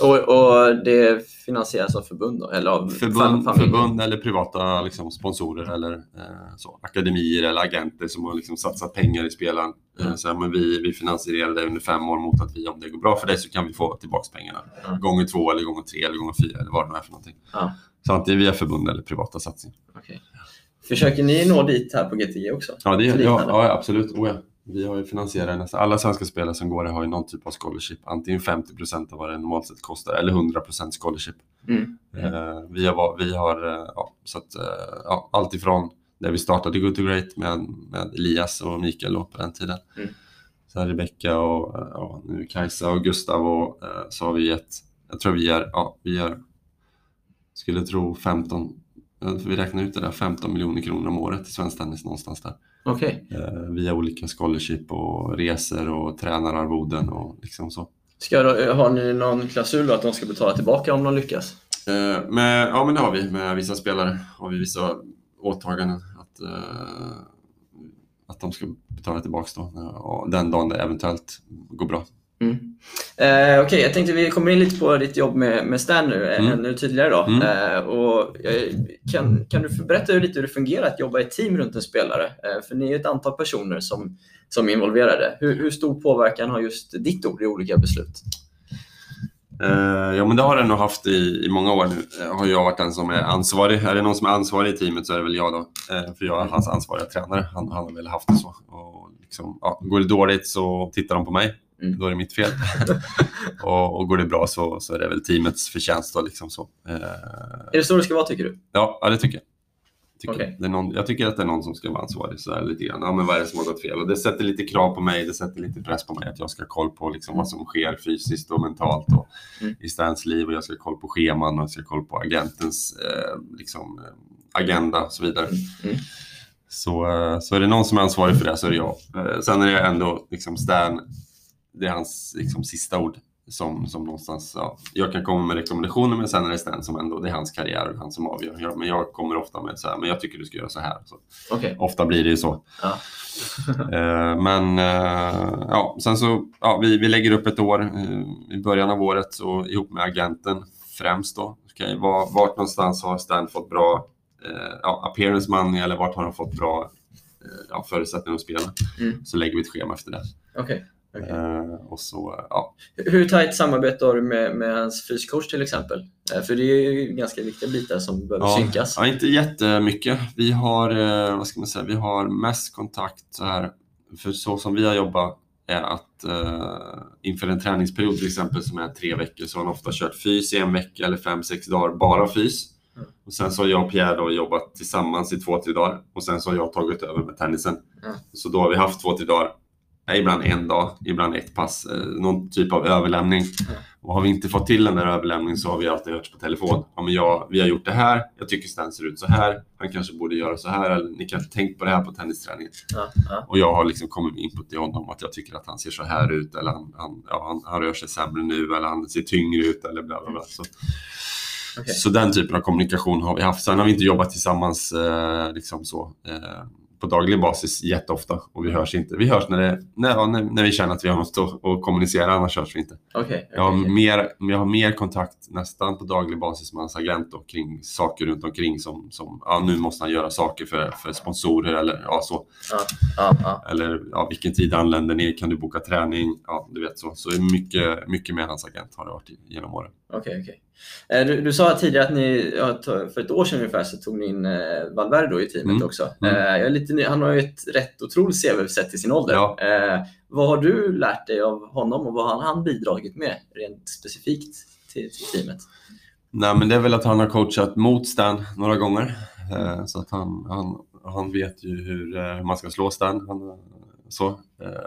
Och, och det finansieras av förbund? Då, eller av förbund, förbund eller privata liksom, sponsorer eller eh, så, akademier eller agenter som har liksom, satsat pengar i spelaren. Mm. så här, men vi, vi finansierar det under fem år mot att vi, om det går bra för dig så kan vi få tillbaka pengarna. Mm. Gånger två eller gånger tre eller gånger fyra eller vad det nu är för någonting. Mm. Så antingen via förbund eller privata satsningar. Okay. Försöker ni nå dit här på GTG också? Ja, det, ja, ja absolut. Oh, ja. Vi har ju finansierat nästan alla svenska spelare som går har ju någon typ av scholarship. Antingen 50% av vad det normalt sett kostar eller 100 scholarship. Mm. Mm. vi har, vi har eh, ja, så att, eh, ja, allt ifrån där vi startade Good to Great med, med Elias och Mikael då, på den tiden. Mm. Så Rebecka och ja, nu Kajsa och Gustav och så har vi gett, jag tror vi är, ja, vi är, skulle tro 15, vi räknar ut det där, 15 miljoner kronor om året i svensk tennis någonstans där. Okay. Eh, via olika scholarship och resor och tränararvoden och liksom så. Ska då, har ni någon klausul att de ska betala tillbaka om de lyckas? Eh, med, ja, men det har vi. Med vissa spelare har vi vissa åtaganden att, eh, att de ska betala tillbaka då, den dagen det eventuellt går bra. Mm. Eh, Okej, okay, jag tänkte vi kommer in lite på ditt jobb med, med Stan nu, mm. ännu tydligare. Då. Mm. Eh, och, eh, kan, kan du berätta lite hur det fungerar att jobba i team runt en spelare? Eh, för ni är ett antal personer som, som är involverade. Hur, hur stor påverkan har just ditt ord i olika beslut? Uh, ja, men det har den nog haft i, i många år nu. Uh, har jag varit den som är ansvarig. Är det någon som är ansvarig i teamet så är det väl jag då. För jag är hans ansvariga tränare. Han, han har väl haft det så. Och liksom, ja, går det dåligt så tittar de på mig mm. då är det mitt fel. [laughs] och, och, går det bra så, så är det väl teamets förtjänst. Då, liksom så. Eh, är det så det ska vara tycker du? Ja, ja det tycker jag. Tycker okay. är någon, jag tycker att det är någon som ska vara ansvarig. Så här, lite grann. Ja, men vad är det som har gått fel? Och det sätter lite krav på mig, det sätter lite press på mig att jag ska ha koll på liksom, vad som sker fysiskt och mentalt och mm. i Stans liv. Och jag ska ha koll på scheman och jag ska ha koll på agentens eh, liksom, eh, agenda och så vidare. Mm. Mm. Så, eh, så är det någon som är ansvarig för det så är det jag. Eh, sen är det ändå liksom Stan det är hans liksom, sista ord. Som, som någonstans, ja, jag kan komma med rekommendationer men sen är det Stan som ändå, det är hans karriär och han som avgör. Jag, men jag kommer ofta med så här, men jag tycker du ska göra så här. Så. Okay. Ofta blir det ju så. Ja. [laughs] eh, men eh, ja, sen så, ja, vi, vi lägger upp ett år eh, i början av året så, ihop med agenten främst då. Okay, var, vart någonstans har Stan fått bra eh, ja, appearance money eller vart har han fått bra eh, ja, förutsättningar att spela. Mm. Så lägger vi ett schema efter det. Okay. Okay. Uh, och så, ja. Hur tajt samarbetar du med, med hans fyscoach till exempel? Uh, för det är ju ganska viktiga bitar som behöver ja, synkas. Ja, inte jättemycket. Vi har, uh, vad ska man säga, vi har mest kontakt så här, för så som vi har jobbat är att inför en träningsperiod till exempel som är tre veckor så har han ofta kört fys i en vecka eller fem, sex dagar, bara fys. Mm. Och sen så har jag och Pierre då jobbat tillsammans i två, tre dagar och sen så har jag tagit över med tennisen. Mm. Så då har vi haft två, tre dagar ibland en dag, ibland ett pass, eh, någon typ av överlämning. Och har vi inte fått till den där överlämningen så har vi alltid hört på telefon. Ja, men jag, vi har gjort det här, jag tycker Stan ser ut så här, han kanske borde göra så här, eller ni kan tänka på det här på tennisträningen. Ja, ja. Och jag har liksom kommit med input till honom att jag tycker att han ser så här ut, eller han, han, ja, han, han rör sig sämre nu, eller han ser tyngre ut, eller bla bla bla. Så. Okay. Så den typen av kommunikation har vi haft. Sen har vi inte jobbat tillsammans eh, liksom så, eh, på daglig basis jätteofta och vi hörs inte. Vi hörs när, det, när, när, när vi känner att vi har något att, att kommunicera, annars hörs vi inte. Okay, okay, jag, har mer, jag har mer kontakt nästan på daglig basis med hans agent då, kring saker runt omkring som, som ja, nu måste han göra saker för, för sponsorer eller ja, så. Ja, ja, ja. Eller ja, vilken tid anländer ni? Kan du boka träning? Ja, du vet så. Så mycket, mycket med hans agent har det varit genom åren. Okej, okej. Eh, du, du, sa tidigare att ni, för ett år sedan ungefär, så tog ni in eh, Valverde i teamet mm. också. Mm. Eh, lite han har ju ett rätt otroligt CV sett till sin ålder. Ja. vad har du lärt dig av honom och vad har han bidragit med rent specifikt till, till teamet? Nej, men det är väl att han har coachat mot Stan några gånger. Så att han, han han vet ju hur, man ska slå Stan. Han, så.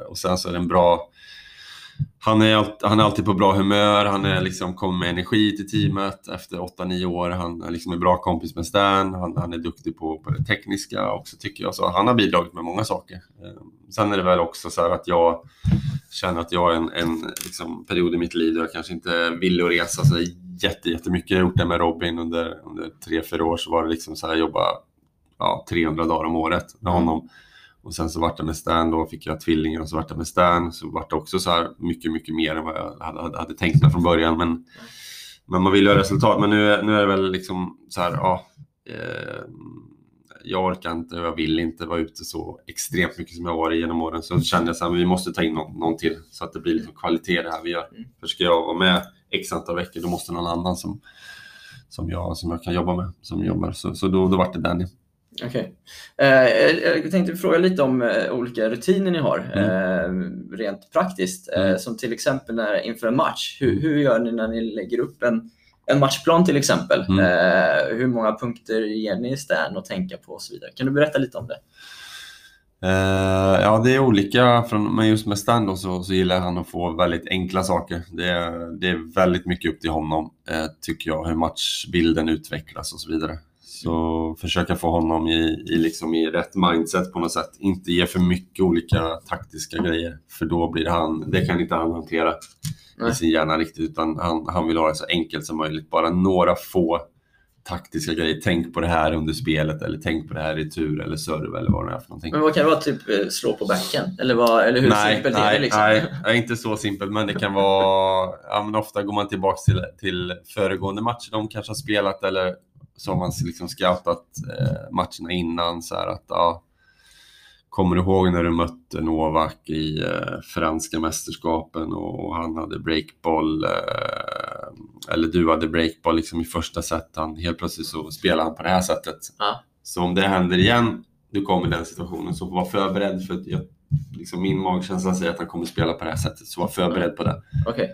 Och sen så är det en bra han är, han är alltid på bra humör, han är liksom, kommer med energi till teamet efter 8-9 år. Han är liksom en bra kompis med Stan, han, han är duktig på, på det tekniska också tycker jag. Så han har bidragit med många saker. Ehm, sen är det väl också så att jag känner att jag har en, en liksom, period i mitt liv där jag kanske inte vill att resa så jätte, jättemycket. Jag har gjort det med Robin under, under 3-4 år så var det liksom så här, jobba ja, 300 dagar om året med honom. Och sen så vart det med Stan då, fick jag tvillingar och så vart det med Stan. Så vart det också så här mycket, mycket mer än vad jag hade, hade tänkt mig från början. Men, men man vill ju ha resultat. Men nu, nu är det väl liksom så här, ja. Eh, jag orkar inte och jag vill inte vara ute så extremt mycket som jag varit genom åren. Så kände jag att vi måste ta in någon, någon till så att det blir liksom kvalitet det här vi gör. Mm. För ska jag vara med x antal veckor då måste någon annan som, som, jag, som jag kan jobba med som jobbar. Så, så då, då vart det Danny. Okej. Okay. Eh, jag tänkte fråga lite om eh, olika rutiner ni har, mm. eh, rent praktiskt. Mm. som till exempel när, inför en match. Hur, hur gör ni när ni lägger upp en, en matchplan till exempel? Mm. Hur många punkter ger ni Stan att tänka på och så vidare? Kan du berätta lite om det? Uh, ja, det är olika. Från, men just med Stan då, så, så gillar han att få väldigt enkla saker. Det är, det är väldigt mycket upp till honom, uh, tycker jag, hur matchbilden utvecklas och så vidare. Så försöka få honom i, i, liksom i rätt mindset på något sätt. Inte ge för mycket olika taktiska grejer. För då blir han, det kan inte han hantera Nej. i sin hjärna riktigt. Utan han, han vill ha det så enkelt som möjligt. Bara några få taktiska grejer. Tänk på det här under spelet eller tänk på det här i tur eller serve eller vad det är för någonting. Men vad kan det vara? Typ eh, slå på backen? Eller, vad, eller hur nej, simpelt nej, är det? Liksom? Nej, inte så simpelt. Men det kan vara... Ja, men ofta går man tillbaka till, till föregående matcher de kanske har spelat eller så har man liksom scoutat eh, matcherna innan. Så att, ja, kommer du ihåg när du mötte Novak i eh, franska mästerskapen och han hade breakboll, eh, eller du hade breakboll liksom i första set. Han, helt plötsligt så spelar han på det här sättet. Ja. Så om det händer igen, du kommer i den situationen, så var förberedd för att jag, liksom min magkänsla säger att han kommer spela på det här sättet, så var förberedd på det. Okay.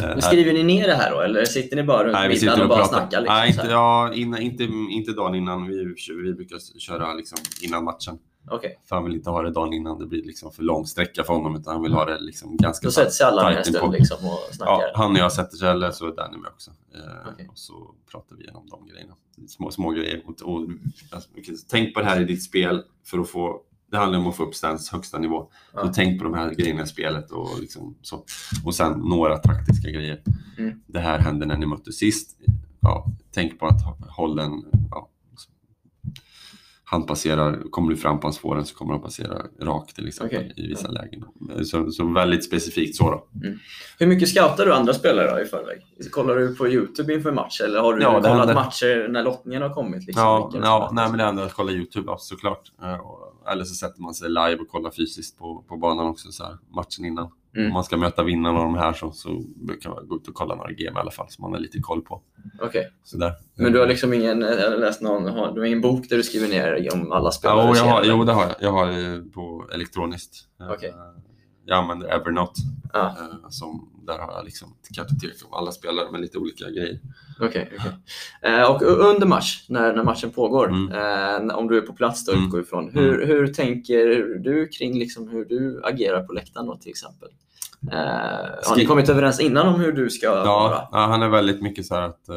Eh, Men skriver ni ner det här då eller sitter ni bara runt nej, middagen och, och bara pratar. snackar? Liksom, nej, inte, ja, innan, inte, inte dagen innan. Vi, vi brukar köra liksom innan matchen. Okay. För han vill inte ha det dagen innan det blir liksom för lång sträcka för honom utan han vill ha det liksom ganska Då sätter sig alla ner en stund liksom och snackar? Ja, han och jag sätter sig eller så är Danny med också. Eh, okay. Och så pratar vi igenom de grejerna. Små, små grejer. Och, och, alltså, tänk på det här i ditt spel för att få det handlar om att få upp Stans högsta nivå. Ja. Så tänk på de här grejerna i spelet och, liksom så. och sen några taktiska grejer. Mm. Det här hände när ni mötte sist. Ja, tänk på att hålla en... Ja, han passerar, kommer du fram på hans fåren så kommer han passera rakt till exempel okay. i vissa ja. lägen. Så, så, väldigt specifikt så då. Mm. Hur mycket scoutar du andra spelare då i förväg? Kollar du på Youtube inför match eller har du ja, kollat händer... matcher när lottningen har kommit? Liksom, ja, ja nej, men det händer att kolla Youtube ja, såklart. Eller så sätter man sig live och kollar fysiskt på, på banan också, så här, matchen innan. Mm. Om man ska möta vinnarna av de här så, så brukar man gå ut och kolla några game i alla fall, så man har lite koll på. Okej. Okay. Men du har liksom ingen, läst någon, du har ingen bok där du skriver ner om alla spelare? Ja, jag har, jo, det har jag. Jag har på elektroniskt. Okay. Jag använder Evernote. Ah. Som, där har jag liksom ett kartotek om alla spelare med lite olika grejer. Okej. Okay, okay. eh, och under match, när, när matchen pågår, mm. eh, om du är på plats då, mm. utgår ifrån, hur, mm. hur tänker du kring liksom hur du agerar på läktaren då, till exempel? Eh, har ni kommit överens innan om hur du ska ja, vara? Ja, han är väldigt mycket så här att eh,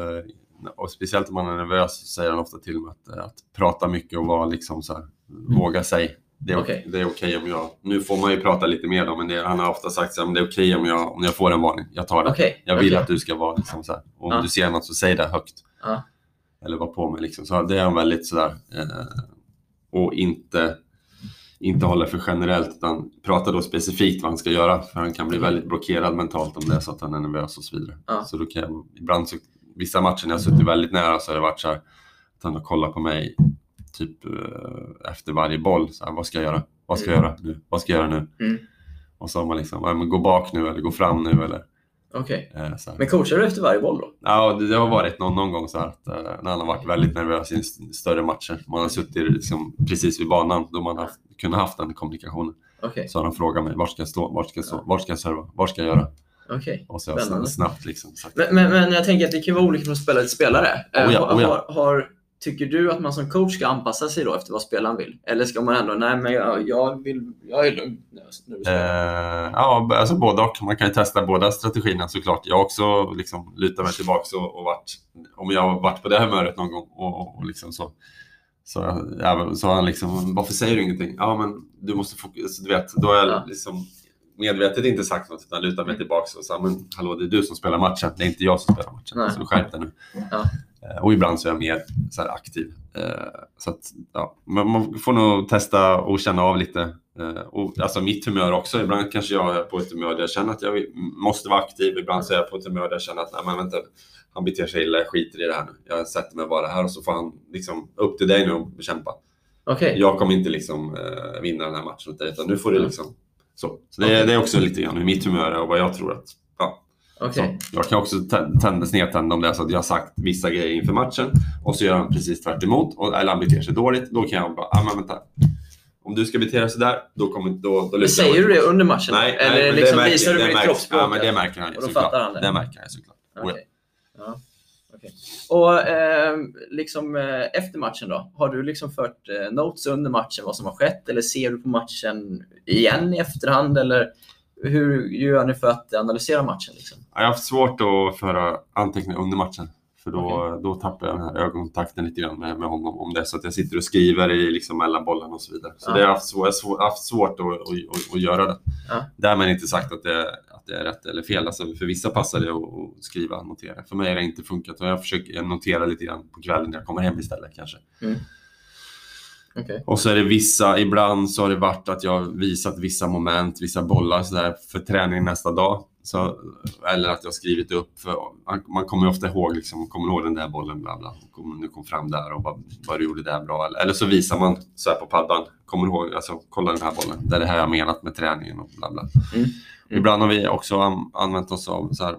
och speciellt om man är nervös så säger han ofta till mig att, att prata mycket och vara liksom så här, mm. våga sig. Det är okej okay. okay om jag, nu får man ju prata lite mer då, men det, han har ofta sagt att det är okej okay om, jag, om jag får en varning. Jag tar det. Okay. Jag vill att du ska vara liksom så här. Om ah. du ser något så säg det högt. Ah. Eller var på mig liksom. Så det är han väldigt sådär. Eh, och inte, inte hålla för generellt utan prata då specifikt vad han ska göra. För han kan bli väldigt blockerad mentalt om det är så att han är nervös och så vidare. Ah. Så då kan jag, ibland så, vissa matcher när jag suttit väldigt nära så har det varit så här att han har kollat på mig typ eh, efter varje boll. Så här, vad ska jag göra? Vad ska jag göra nu? Vad ska jag göra nu? Mm. Och så har man liksom, ja, men gå bak nu eller gå fram nu eller Okej. Okay. Eh, men coachar du efter varje boll då? Ja, det, det har varit någon, någon gång så här att eh, när han har varit väldigt nervös i större matcher. Man har suttit liksom precis vid banan då man har kunnat haft den kommunikationen. Okay. Så har han frågat mig, var ska jag stå? Var ska jag stå? Var ska jag serva? Var ska jag göra? Okej. Okay. Och så har jag snabbt liksom sagt. Men, men, men, jag tänker att det kan vara olika från spelare till spelare. Oh ja, oh ja. Har, har tycker du att man som coach ska anpassa sig då efter vad spelaren vill? Eller ska man ändå, nej men jag, jag, vill, jag är lugn nu eh, Ja, alltså både och. Man kan ju testa båda strategierna såklart. Jag har också liksom lutat mig tillbaka och, och varit, om jag har varit på det humöret någon gång och, och liksom så så, ja, så han liksom, varför säger du ingenting? Ja, men du måste fokusera. Du vet, då har jag ja. liksom medvetet inte sagt något utan lutat mig tillbaka och sagt, men hallå, det är du som spelar matchen, det är inte jag som spelar matchen. Nej. Så skärp dig nu. Ja. Eh, och ibland så är jag mer så aktiv. Eh, så att, ja, man får nog testa och känna av lite. Eh, och, alltså mitt humör också. Ibland kanske jag är på ett humör där jag känner att jag måste vara aktiv. Ibland så är jag på ett humör där jag känner att nej, men vänta, han beter sig illa, jag skiter i det här nu. Jag sätter mig bara här och så får han liksom upp till dig nu och bekämpa. Okay. Jag kommer inte liksom vinna den här matchen åt dig, utan nu får du liksom så. så det, okay. det, är också lite grann hur mitt humör är och vad jag tror att ja. Okay. jag kan också tända, snedtända om det är så att jag har sagt vissa grejer inför matchen och så gör han precis tvärt emot, och, eller han beter sig dåligt. Då kan jag bara, ah, men vänta. Om du ska bete dig sådär, då kommer då, då Men säger du det under matchen? Nej, eller nej, liksom märker, visar du med kroppsspråk? Ja, men det märker han ju såklart. Det märker han såklart. Okay. Ja. Okay. Och eh, liksom eh, efter matchen då? Har du liksom fört eh, notes under matchen vad som har skett eller ser du på matchen igen i efterhand eller hur gör ni för att analysera matchen? Liksom? Jag har haft svårt att föra anteckningar under matchen. För då, okay. då tappar jag den här ögonkontakten lite grann med, med honom om det är så att jag sitter och skriver i liksom mellan bollen och så vidare. Så ja. det har haft, svår, haft svårt att, att, att, att göra det. Ja. Därmed inte sagt att det, att det är rätt eller fel. Alltså för vissa passar det att skriva och notera. För mig har det inte funkat och jag försöker notera lite grann på kvällen när jag kommer hem istället kanske. Mm. Okay. Och så är det vissa, ibland så har det varit att jag visat vissa moment, vissa bollar så för träning nästa dag. Så, eller att jag skrivit upp, för man kommer ofta ihåg, liksom, kommer ihåg den där bollen, bla bla, kom, nu kom fram där och vad, vad du gjorde där bra. Eller, eller så visar man så här på paddan, kommer ihåg, alltså kolla den här bollen, det är det här jag menat med träningen och bla bla. Mm. Mm. Ibland har vi också an, använt oss av så här,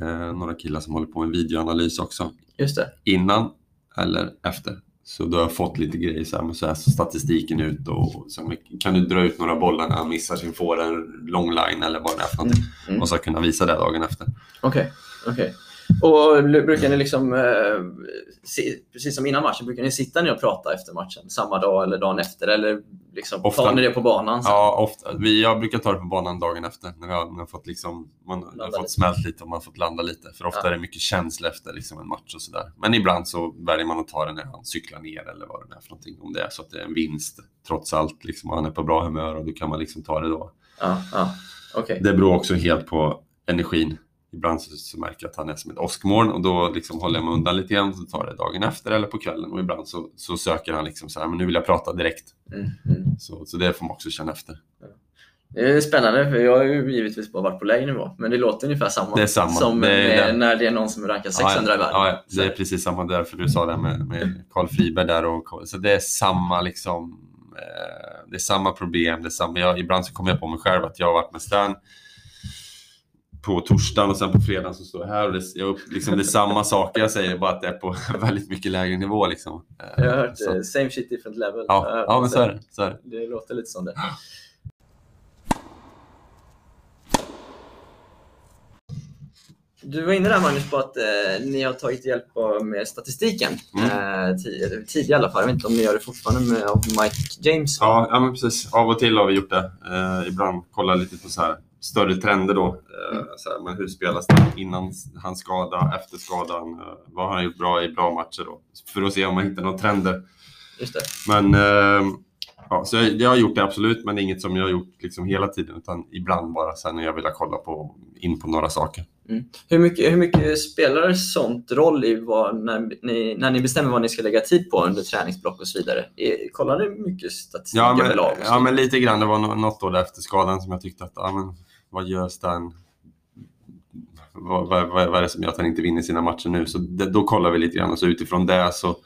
eh, några killar som håller på med videoanalys också. Just det. Innan eller efter. Så då har jag fått lite grejer, så, här, så här så statistiken ut och så kan du dra ut några bollar när han missar sin får en lång line eller vad det är för någonting. Mm. Mm. Och så kunna visa det dagen efter. Okej, okay. okay. Och brukar ni liksom, eh, precis som innan matchen, brukar ni sitta ner och prata efter matchen samma dag eller dagen efter? Eller liksom, ofta, tar ni det på banan? Sen? Ja, ofta. Vi, jag brukar ta det på banan dagen efter när jag, när jag fått, liksom, man har fått smält lite och man har fått landa lite. För ofta ja. är det mycket känsla efter liksom, en match och sådär. Men ibland så väljer man att ta det när han cyklar ner eller vad det är för någonting. Om det är så att det är en vinst trots allt liksom, han är på bra humör och då kan man liksom ta det då. Ja, ja. Okay. Det beror också helt på energin ibland så, så, märker jag att han är som ett åskmoln och då liksom håller jag mig undan lite grann. Så tar det dagen efter eller på kvällen och ibland så, så söker han liksom så här, men nu vill jag prata direkt. Mm. Mm. Så, så det får man också känna efter. Det är spännande, för jag har ju givetvis bara varit på lägre nivå, men det låter ungefär samma, det är samma. som det är när det är någon som är rankad 600 ja, i världen. Ja, det är precis samma därför du sa det med, med Carl Friberg där. Och, så det är samma liksom, eh, det är samma problem. Det är samma, jag, ibland så kommer jag på mig själv att jag har varit med Stan på torsdagen och sen på fredagen så står jag här och det, jag, liksom, det är samma saker jag säger, bara att det är på [laughs] väldigt mycket lägre nivå. Liksom. Jag har hört så. Eh, same shit different level. Ja, ja men så är, det, så är det. Det låter lite som det. Du var inne där Magnus på att eh, ni har tagit hjälp av med statistiken. Mm. Eh, tidigare i alla fall. Jag vet inte om ni gör det fortfarande med Mike James? Ja, ja men precis. Av och till har vi gjort det. Eh, ibland kollar lite på så här större trender då. Eh, mm. Så här, men hur spelas det innan hans skada, efter skadan? Eh, vad har han gjort bra i bra matcher då? För att se om man hittar några trender. Det. Men eh, ja, så jag, jag, har gjort det absolut, men inget som jag har gjort liksom hela tiden, utan ibland bara sen när jag vill kolla på, in på några saker. Mm. Hur, mycket, hur mycket spelar sånt roll i vad, när, ni, när ni bestämmer vad ni ska lägga tid på under träningsblock och så vidare? Kollar ni mycket statistik ja, men, överlag? Ja, men lite grann. Det var något år efter skadan som jag tyckte att ja, men, vad gör Stan? Vad, vad, vad, är det som gör att han inte vinner sina matcher nu? Så det, då kollar vi lite grann och så utifrån det så,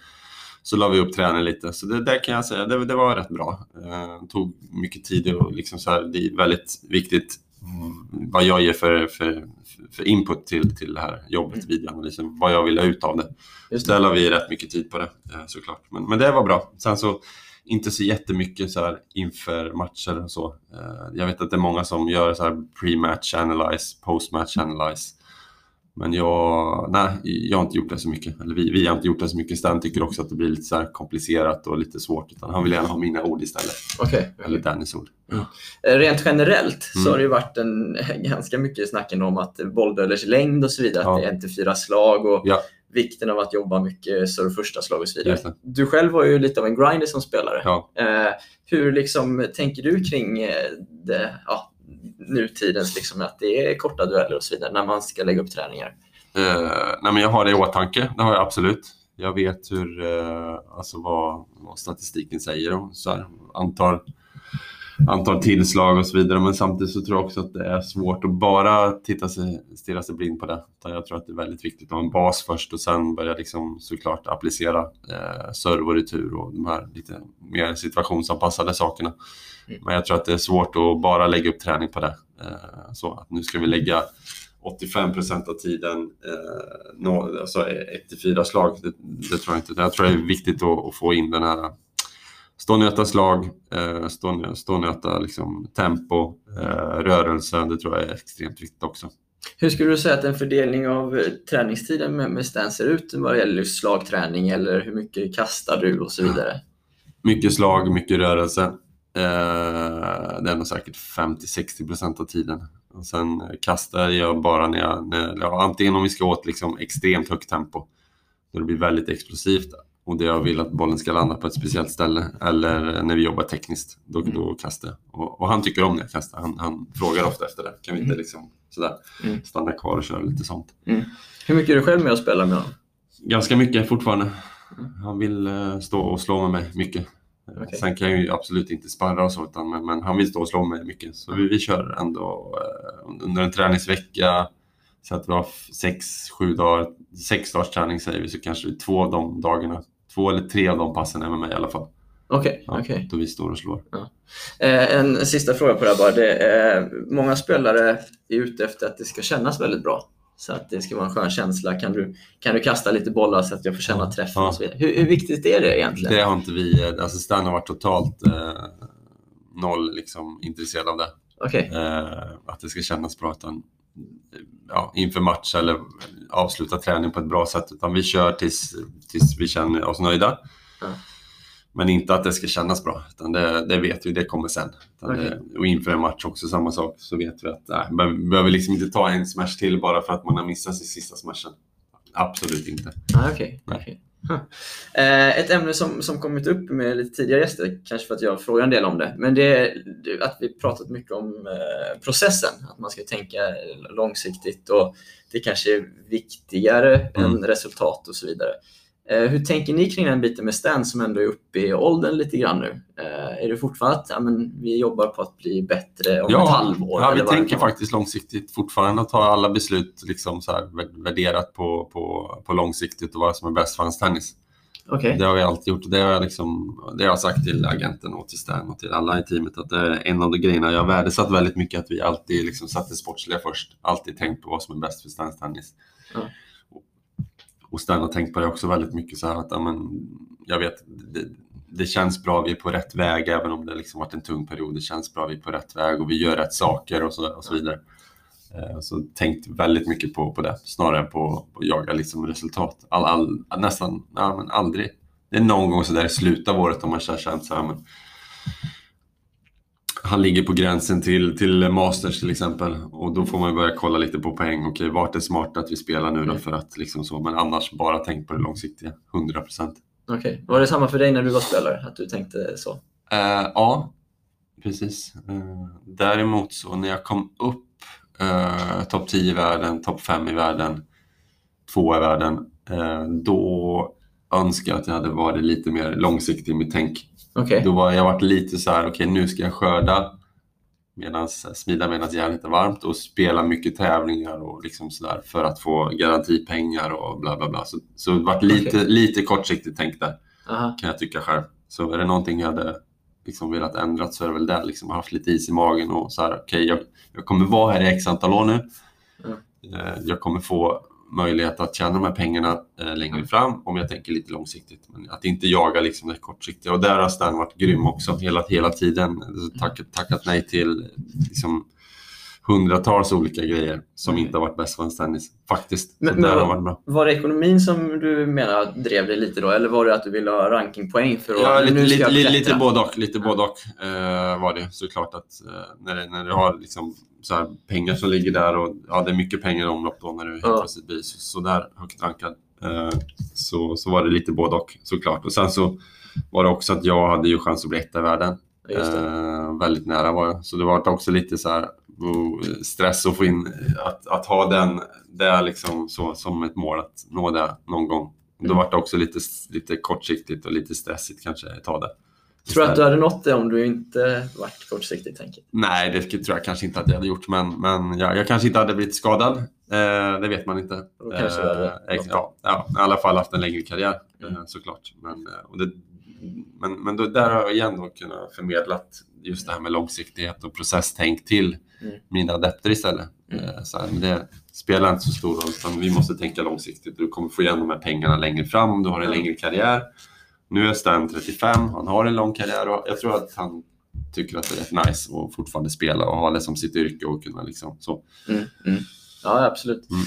så la vi upp träningen lite. Så det där kan jag säga, det, det var rätt bra. Eh, tog mycket tid och liksom så här, det är väldigt viktigt mm, vad jag ger för, för, för input till, till det här jobbet, mm. videoanalysen, vad jag vill ha ut av det. Just det. Där la vi rätt mycket tid på det eh, såklart. Men, men det var bra. Sen så inte så jättemycket så här inför matcher och så. Eh, jag vet att det är många som gör så här pre-match analyze, post-match analyze. Men jag, nej, jag har inte gjort det så mycket. Eller vi, vi har inte gjort det så mycket. Stan tycker också att det blir lite så komplicerat och lite svårt. Utan han vill gärna ha mina ord istället. Okej. Eller Dannys ord. Eh, Rent generellt så Mm. har det ju varit en, [laughs] ganska mycket snack ändå om att bolldöders längd och så vidare, Ja. att det är till fyra slag och Ja. Vikten av att jobba mycket större första slag och så vidare. Du själv var ju lite av en grinder som spelare. Ja. Eh, hur liksom tänker du kring eh, det, ja, nutidens, liksom, att det är korta dueller och så vidare när man ska lägga upp träningar? Eh, nej, men jag har det i åtanke, det har jag absolut. Jag vet hur, eh, alltså vad, vad statistiken säger om så här, antal, antal tillslag och så vidare. Men samtidigt så tror jag också att det är svårt att bara titta sig, stirra sig blind på det. Jag tror att det är väldigt viktigt att ha en bas först och sen börja liksom såklart applicera eh, serve och retur och de här lite mer situationsanpassade sakerna. Mm. Men jag tror att det är svårt att bara lägga upp träning på det. Eh, så att nu ska vi lägga 85 procent av tiden, eh, nå, alltså 1-4 slag, det, det tror jag inte. Jag tror det är viktigt att, att få in den här stånöta slag, eh, stå, stånöta liksom, tempo, eh, rörelse. Det tror jag är extremt viktigt också. Hur skulle du säga att en fördelning av eh, träningstiden med, med Stan ser ut vad gäller slagträning eller hur mycket kastar du och så vidare? Mycket slag, mycket rörelse. Det är nog säkert 50-60 procent av tiden. Och sen kastar jag bara när jag, när, ja, antingen om vi ska åt liksom extremt högt tempo, då det blir väldigt explosivt och det jag vill att bollen ska landa på ett speciellt ställe, eller när vi jobbar tekniskt, då, då kastar jag. Och, och han tycker om när jag kastar, han, han frågar ofta efter det. Kan vi inte liksom sådär Mm. stanna kvar och köra lite sånt? Hur mycket är du själv med och spelar med honom? Ganska mycket fortfarande. Han vill eh, stå och slå med mig mycket. Okej. Sen kan jag ju absolut inte sparra och så, utan, men, men han vill stå och slå mig mycket. Så vi, vi kör ändå eh, under en träningsvecka, så att vi har sex, sju dagar, sex dagars träning säger vi, så kanske två av de dagarna, två eller tre av de passen är med mig i alla fall. Okej, Ja, okej. Då vi står och slår. Eh, en sista fråga på det här bara. Det är, många spelare är ute efter att det ska kännas väldigt bra. Så att det ska vara en skön känsla. Kan du, kan du kasta lite bollar så att jag får känna träffen Ja. och så vidare? Hur, hur viktigt är det egentligen? Det har inte vi, alltså Stan har varit totalt eh, noll liksom, intresserad av det. Okej, eh, att det ska kännas bra utan, ja, inför match eller avsluta träning på ett bra sätt. Utan vi kör tills, tills vi känner oss nöjda. Ja. Men inte att det ska kännas bra, utan det, det vet vi, det kommer sen. Okej. det, och inför en match också samma sak, så vet vi att nej, vi behöver liksom inte ta en smash till bara för att man har missat sin sista smashen. Absolut inte. ah, okej. Nej. okej. [laughs] Eh, ett ämne som, som kommit upp med lite tidigare gäster, kanske för att jag frågar en del om det, men det är att vi pratat mycket om eh, processen. Att man ska tänka långsiktigt och det kanske är viktigare Mm. än resultat och så vidare. Eh, hur tänker ni kring den biten med Stan som ändå är uppe i åldern lite grann nu? Eh, är det fortfarande att ja, men, vi jobbar på att bli bättre om ett halvår? Ja, vi det tänker faktiskt långsiktigt fortfarande att ta alla beslut liksom så här, vär- värderat på, på, på långsiktigt och vad som är bäst för hans tennis. Okej. Det har vi alltid gjort det har jag, liksom, det har jag sagt till agenten och till Stan och till alla i teamet att det är en av de grejerna jag värdesatt väldigt mycket att vi alltid liksom satte sportsliga först. Alltid tänkt på vad som är bäst för Stans tennis. Ja. Och Stan har tänkt på det också väldigt mycket så här att ja, men, jag vet, det, det känns bra, vi är på rätt väg även om det liksom varit en tung period. Det känns bra, vi är på rätt väg och vi gör rätt saker och så, och så vidare. Eh, så tänkt väldigt mycket på, på det, snarare än på, på att jaga liksom resultat. All, all, nästan, ja, men aldrig. Det är någon gång så där i slutet av året om man känner så här, men han ligger på gränsen till, till Masters till exempel och då får man börja kolla lite på poäng. Okej, vart är smart att vi spelar nu då för att liksom så, men annars bara tänk på det långsiktiga, 100 procent. Okej. Var det samma för dig när du var spelare? Att du tänkte så? Eh, ja, precis. Eh, däremot så när jag kom upp eh, topp 10 i världen, topp 5 i världen, 2 i världen, eh, då önskar jag att jag hade varit lite mer långsiktig i mitt tänk. Okej. Då var jag varit lite så här, okej nu ska jag skörda, medans, smida medan järnet är varmt och spela mycket tävlingar och liksom sådär för att få garantipengar och bla bla bla. Så, så det varit lite, Okej. lite kortsiktigt tänkt där Aha. kan jag tycka själv. Så är det någonting jag hade liksom velat ändra så är det väl det. Liksom, haft lite is i magen och så här, okej, jag, jag kommer vara här i x antal år nu. Eh, Jag kommer få möjlighet att tjäna de här pengarna eh, längre fram om jag tänker lite långsiktigt. Men att inte jaga liksom det kortsiktiga. Och där har Stan varit grym också hela, hela tiden. Tack, tackat nej till liksom hundratals olika grejer som inte har varit bäst för en tennis. Faktiskt. Men- men har varit bra. Var det ekonomin som du menar drev dig lite då? Eller var det att du ville ha rankingpoäng för att Ja, lite, lite, lite, lite både och. Lite både och eh, var det såklart att eh, när, det, när du har liksom så här pengar som ligger där och ja, det är mycket pengar i omlopp då när du helt Ja. plötsligt blir så, så där högt rankad. Eh, så, så var det lite både och såklart. Och sen så var det också att jag hade ju chans att bli etta i världen. Ja. Eh, väldigt nära var jag. Så det var också lite så här oh, stress att få in, att, att ha den, det liksom så, som ett mål att nå det någon gång. Då Mm. var det också lite, lite kortsiktigt och lite stressigt kanske att ta det. Tror du att du hade nått det om du inte varit kortsiktigt? Tänker. Nej, det tror jag kanske inte att jag hade gjort, men, men jag, jag kanske inte hade blivit skadad. Eh, det vet man inte. Då kanske Eh, ja, ja, i alla fall haft en längre karriär Mm. eh, såklart. Men, eh, och det, men, men då, där har jag igen då kunnat förmedla just det här med långsiktighet och processtänk till Mm. mina adepter istället. Mm. Eh, så här, men det spelar inte så stor roll, utan vi måste tänka långsiktigt. Du kommer få igen de här pengarna längre fram om du har en Mm. längre karriär. Nu är Stan 35, han har en lång karriär och jag tror att han tycker att det är rätt nice att fortfarande spela och ha det som sitt yrke och kunna liksom så. Mm. Mm. Ja, absolut. Mm.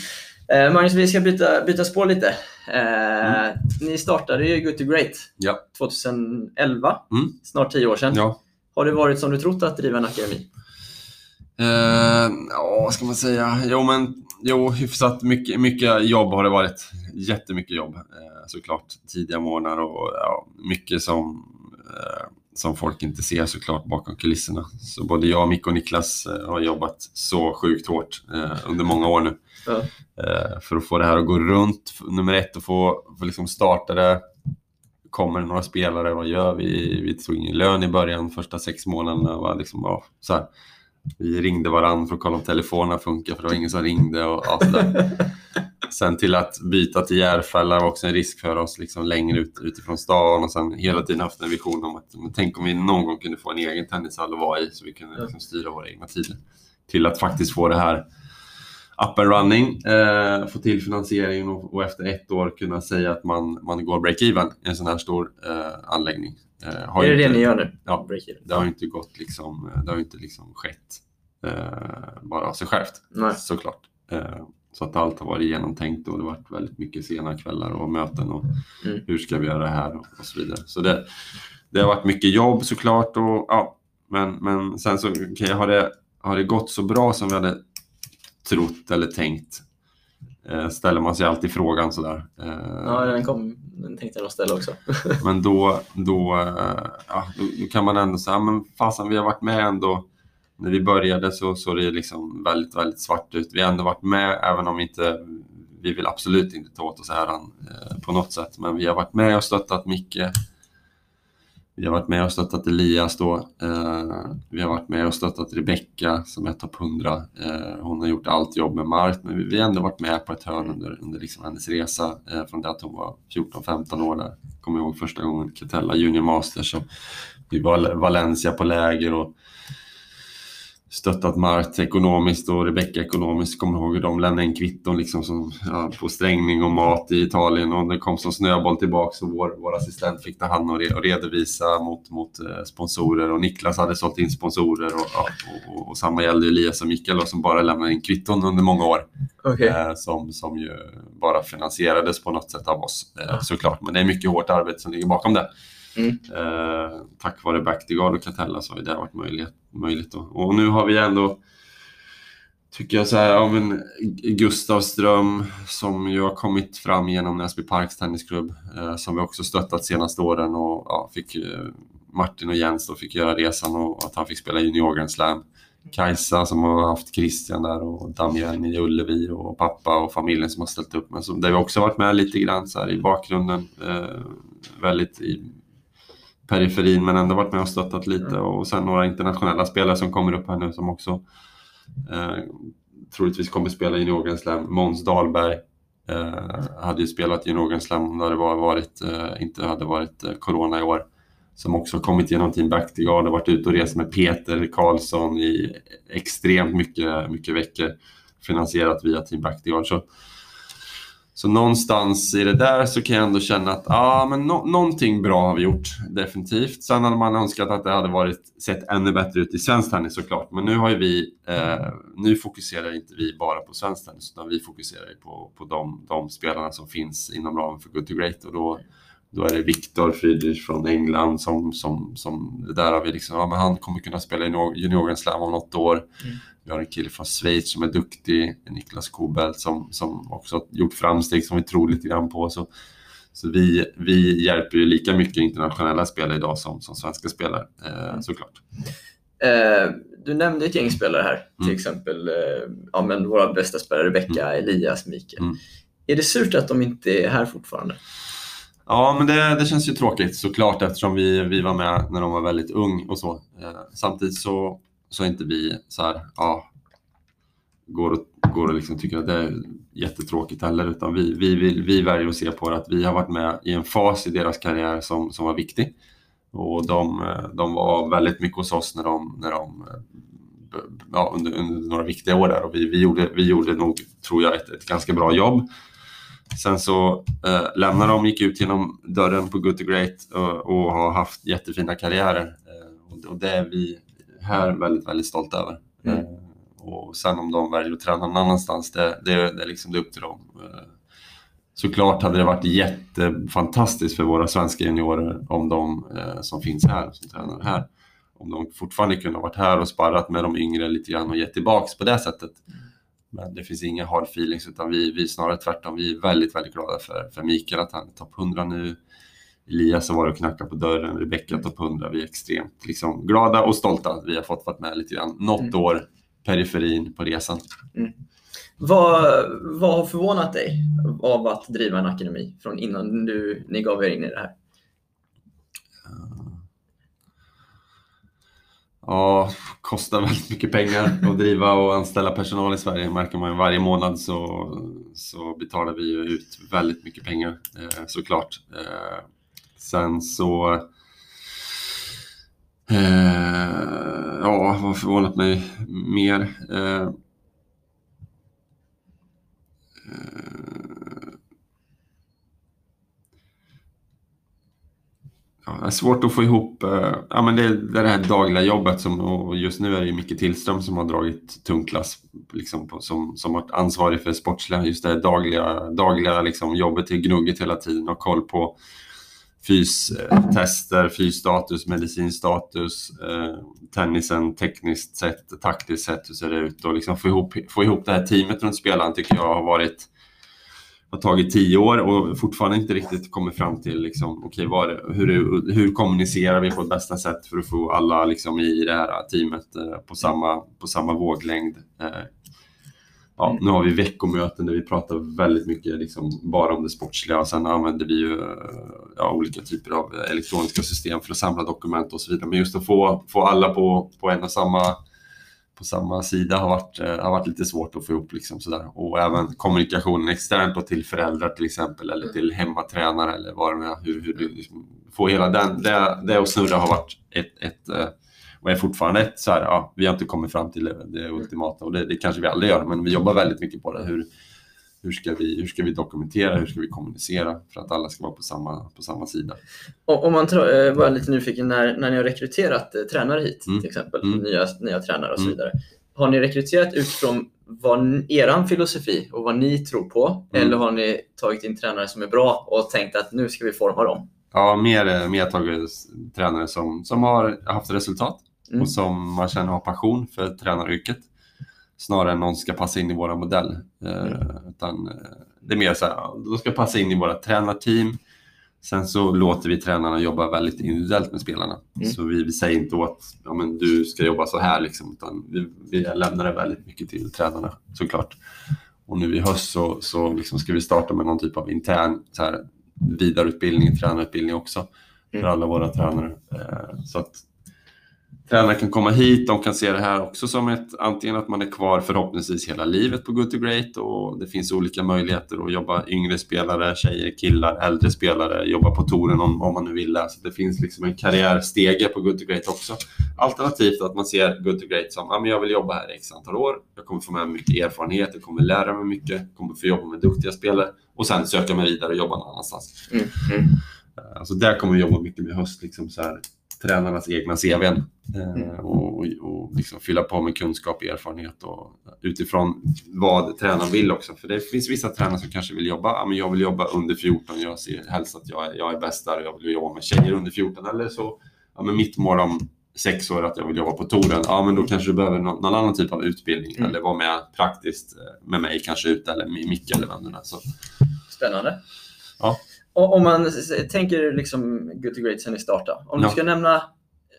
Eh, Magnus, vi ska byta, byta spår lite. Eh, Ni startade ju Good to Great Ja. 2011, Mm. snart tio år sedan. Ja. Har det varit som du trott att driva en akademi? Eh, ja, vad ska man säga? Jo, men jo, hyfsat mycket, mycket jobb har det varit. Jättemycket jobb eh, såklart. Tidiga morgnar och ja, mycket som, eh, som folk inte ser såklart bakom kulisserna. Så både jag, Micke och Niklas eh, har jobbat så sjukt hårt eh, under många år nu. Ja. Eh, för att få det här att gå runt. Nummer ett, att få, få liksom starta det. Kommer det några spelare, vad gör vi? Vi tog ingen lön i början, första sex månaderna. Var liksom, ja, så här. Vi ringde varandra för att kolla om telefonerna funkar, för det var ingen som ringde. Och, där. [laughs] Sen till att byta till Järfälla var också en risk för oss liksom längre ut, utifrån stan och sen hela tiden haft en vision om att men tänk om vi någon gång kunde få en egen tennishall att vara i så vi kunde liksom styra våra egna tider. Till att faktiskt få det här up and running, eh, få till finansieringen och, och efter ett år kunna säga att man, man går break-even i en sån här stor eh, anläggning. Eh, är det ju det inte- ni gör nu? Ja. Det har ju inte gått liksom, det har inte liksom skett eh, bara av sig självt Nej. såklart. Eh, så att allt har varit genomtänkt och det har varit väldigt mycket sena kvällar och möten och Mm. hur ska vi göra det här och, och så vidare. Så det, det har varit mycket jobb såklart och ja, men, men sen så okay, har, det, har det gått så bra som vi hade trott eller tänkt eh, ställer man sig alltid frågan sådär. Eh, Ja, den, kom, den tänkte jag nog ställa också. [laughs] men då, då, eh, ja, då, då kan man ändå säga, men fasen vi har varit med ändå. När vi började så såg det liksom väldigt, väldigt svart ut. Vi har ändå varit med även om vi inte, vi vill absolut inte ta åt oss äran eh, på något sätt. Men vi har varit med och stöttat Micke. Vi har varit med och stöttat Elias då. Eh, vi har varit med och stöttat Rebecka som är topp 100. Eh, hon har gjort allt jobb med Mart, men vi, vi har ändå varit med på ett hörn under, under liksom hennes resa eh, från det att hon var 14-15 år där. Kommer ihåg första gången Catella Junior Masters och vi var i Valencia på läger och stöttat Mart ekonomiskt och Rebecca ekonomiskt. Kommer ihåg hur de lämnade in kvitton liksom som, ja, på strängning och mat i Italien och det kom som snöboll tillbaka så vår, vår assistent fick ta hand och, re, och redovisa mot, mot eh, sponsorer och Niklas hade sålt in sponsorer och, ja, och, och, och samma gällde Elias och Mikael då, som bara lämnade in kvitton under många år Okej. eh, som, som ju bara finansierades på något sätt av oss eh, såklart. Men det är mycket hårt arbete som ligger bakom det. Mm. Eh, tack vare Bactiguard och Catella så har ju det varit möjligt. möjligt då. Och nu har vi ändå, tycker jag, så här, ja, men Gustav Ström som ju har kommit fram genom Näsby Parks Tennisklubb eh, som vi också stöttat senaste åren och ja, fick eh, Martin och Jens då fick göra resan och att han fick spela Junior Grand Slam. Kajsa som har haft Christian där och Damien i Ullevi och pappa och familjen som har ställt upp. Men som, där vi också varit med lite grann så här i bakgrunden. Eh, väldigt i periferin men ändå varit med och stöttat lite. Och sen några internationella spelare som kommer upp här nu som också eh, troligtvis kommer spela Junior Grand Slam. Måns Dahlberg eh, hade ju spelat Junior Grand Slam om det hade varit, eh, inte hade varit eh, Corona i år som också kommit genom Team Bactiguard och varit ute och rest med Peter Karlsson i extremt mycket, mycket veckor finansierat via Team Bactiguard. Så, så någonstans i det där så kan jag ändå känna att ah, men no någonting bra har vi gjort, definitivt. Sen hade man önskat att det hade varit, sett ännu bättre ut i svensk tennis såklart. Men nu har ju vi, eh, nu fokuserar inte vi bara på svensk tennis utan vi fokuserar på, på de, de spelarna som finns inom ramen för Good to Great. Och då, då är det Viktor Friedrich från England som, som, som där har vi liksom, ja, men han kommer kunna spela i junior slam om något år. Mm. Vi har en kille från Schweiz som är duktig, Niklas Kobelt som, som också har gjort framsteg som vi tror lite grann på. Så, så vi, vi hjälper ju lika mycket internationella spelare idag som, som svenska spelare eh, såklart. Eh, du nämnde ett gäng spelare här, till mm. exempel eh, ja, men våra bästa spelare Rebecka, mm. Elias, Mikael. Mm. Är det surt att de inte är här fortfarande? Ja, men det, det känns ju tråkigt såklart eftersom vi, vi var med när de var väldigt ung och så. Eh, samtidigt så, så inte vi så här, ja, går och, går och liksom tycker att det är jättetråkigt heller utan vi, vi, vi, vi väljer att se på det att vi har varit med i en fas i deras karriär som, som var viktig. Och de, de var väldigt mycket hos oss när de, när de ja, under, under några viktiga år där och vi, vi, gjorde, vi gjorde nog, tror jag, ett, ett ganska bra jobb. Sen så eh, lämnade de, gick ut genom dörren på Good to Great och, och har haft jättefina karriärer. Eh, och, och, det är vi här väldigt, väldigt stolta över. Mm. Eh, och sen om de väljer att träna någon annanstans, det, det, det, är liksom, det upp till dem. Eh, såklart hade det varit jättefantastiskt för våra svenska juniorer om de eh, som finns här, som tränar här, om de fortfarande kunde ha varit här och sparrat med de yngre lite grann och gett tillbaks på det sättet. Men det finns inga hard feelings utan vi, vi snarare tvärtom. Vi är väldigt, väldigt glada för, för Mikael att han är topp 100 nu. Elias har varit och knackat på dörren, Rebecka topp 100. Vi är extremt liksom, glada och stolta att vi har fått vara med lite grann. Något mm. år periferin på resan. Mm. Vad, vad har förvånat dig av att driva en akademi från innan du, ni gav er in i det här? Ja, kostar väldigt mycket pengar att driva och anställa personal i Sverige. märker man ju varje månad så, så betalar vi ut väldigt mycket pengar eh, såklart. Sen så eh, ja, vad förvånat mig mer? Eh, eh, ja, det är svårt att få ihop, eh, ja men det, det är det här dagliga jobbet som, och just nu är det ju Micke Tillström som har dragit tungklass, liksom på, som, som varit ansvarig för sportsliga, just det dagliga, dagliga liksom jobbet till gnugget hela tiden och koll på fystester, fysstatus, medicinstatus, eh, tennisen tekniskt sett, taktiskt sett, hur ser det ut och liksom få ihop, få ihop det här teamet runt spelaren tycker jag har varit har tagit tio år och fortfarande inte riktigt kommit fram till liksom, okay, var, hur, hur kommunicerar vi på bästa sätt för att få alla liksom, i det här teamet eh, på, samma, på samma våglängd. Eh, ja, mm. nu har vi veckomöten där vi pratar väldigt mycket liksom, bara om det sportsliga och sen använder vi ju ja, olika typer av elektroniska system för att samla dokument och så vidare. Men just att få, få alla på, på en och samma på samma sida har varit, eh, har varit lite svårt att få ihop. Liksom sådär. Och även kommunikationen externt och till föräldrar till exempel eller till hemmatränare eller vad det är. Hur, hur liksom, få hela den, det, det att snurra har varit ett, ett eh, och är fortfarande ett så här, ja, vi har inte kommit fram till det, det ultimata och det, det, kanske vi aldrig gör, men vi jobbar väldigt mycket på det. Hur, hur, ska vi, hur ska vi dokumentera, hur ska vi kommunicera för att alla ska vara på samma, på samma sida? Och, om man tror, eh, var lite nyfiken, när, när ni har rekryterat eh, tränare hit mm. till exempel, mm. nya, nya tränare och så mm. vidare. Har ni rekryterat utifrån vad er filosofi och vad ni tror på? Mm. Eller har ni tagit in tränare som är bra och tänkt att nu ska vi forma dem? Ja, mer, mer tagit tränare som, som har haft resultat mm. och som man känner har passion för tränaryrket snarare än någon ska passa in i våra modell. Eh, mm. utan eh, det är mer så här, de ska passa in i våra tränarteam. Sen så låter vi tränarna jobba väldigt individuellt med spelarna. Mm. Så vi, vi, säger inte åt ja, men du ska jobba så här, liksom, utan vi, vi lämnar det väldigt mycket till tränarna såklart. Och nu i höst så, så liksom ska vi starta med någon typ av intern så här, vidareutbildning, tränarutbildning också för mm. alla våra tränare. Eh, så att tränare kan komma hit, de kan se det här också som ett, antingen att man är kvar förhoppningsvis hela livet på Good to Great och det finns olika möjligheter att jobba yngre spelare, tjejer, killar, äldre spelare, jobba på touren om, om man nu vill det. Så det finns liksom en karriärstege på Good to Great också. Alternativt att man ser Good to Great som, ja men jag vill jobba här i x antal år, jag kommer få med mig mycket erfarenhet, jag kommer lära mig mycket, kommer få jobba med duktiga spelare och sen söka mig vidare och jobba någon annanstans. Mm. Mm. Alltså där kommer vi jobba mycket med höst, liksom så här, tränarnas egna CVn eh, och, och, och liksom fylla på med kunskap och erfarenhet och utifrån vad tränaren vill också. För det finns vissa tränare som kanske vill jobba, ja, men jag vill jobba under 14, jag ser helst att jag är, jag är bäst där och jag vill jobba med tjejer under 14 eller så, ja, men mitt mål om sex år att jag vill jobba på touren, ja men då kanske du behöver någon, någon annan typ av utbildning Mm. eller vara med praktiskt eh, med mig kanske ute eller med Micke eller är. Så, Spännande. Ja. Om man tänker liksom Good to Great sen ni startade. Om Ja. du ska nämna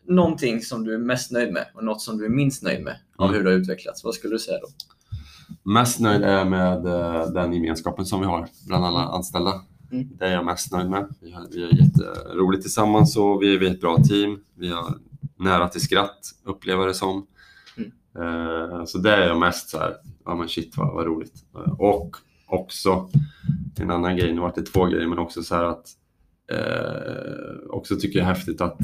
någonting som du är mest nöjd med och något som du är minst nöjd med av Mm. hur det har utvecklats. Vad skulle du säga då? Mest nöjd är jag med eh, den gemenskapen som vi har bland alla anställda. Mm. Det är jag mest nöjd med. Vi har, vi har jätteroligt tillsammans och vi, vi är ett bra team. Vi har nära till skratt, upplever det som. Mm. Eh, så det är jag mest så här, ja men shit vad, vad roligt. Eh, och också en annan grej, nu var det två grejer, men också så här att eh, också tycker jag är häftigt att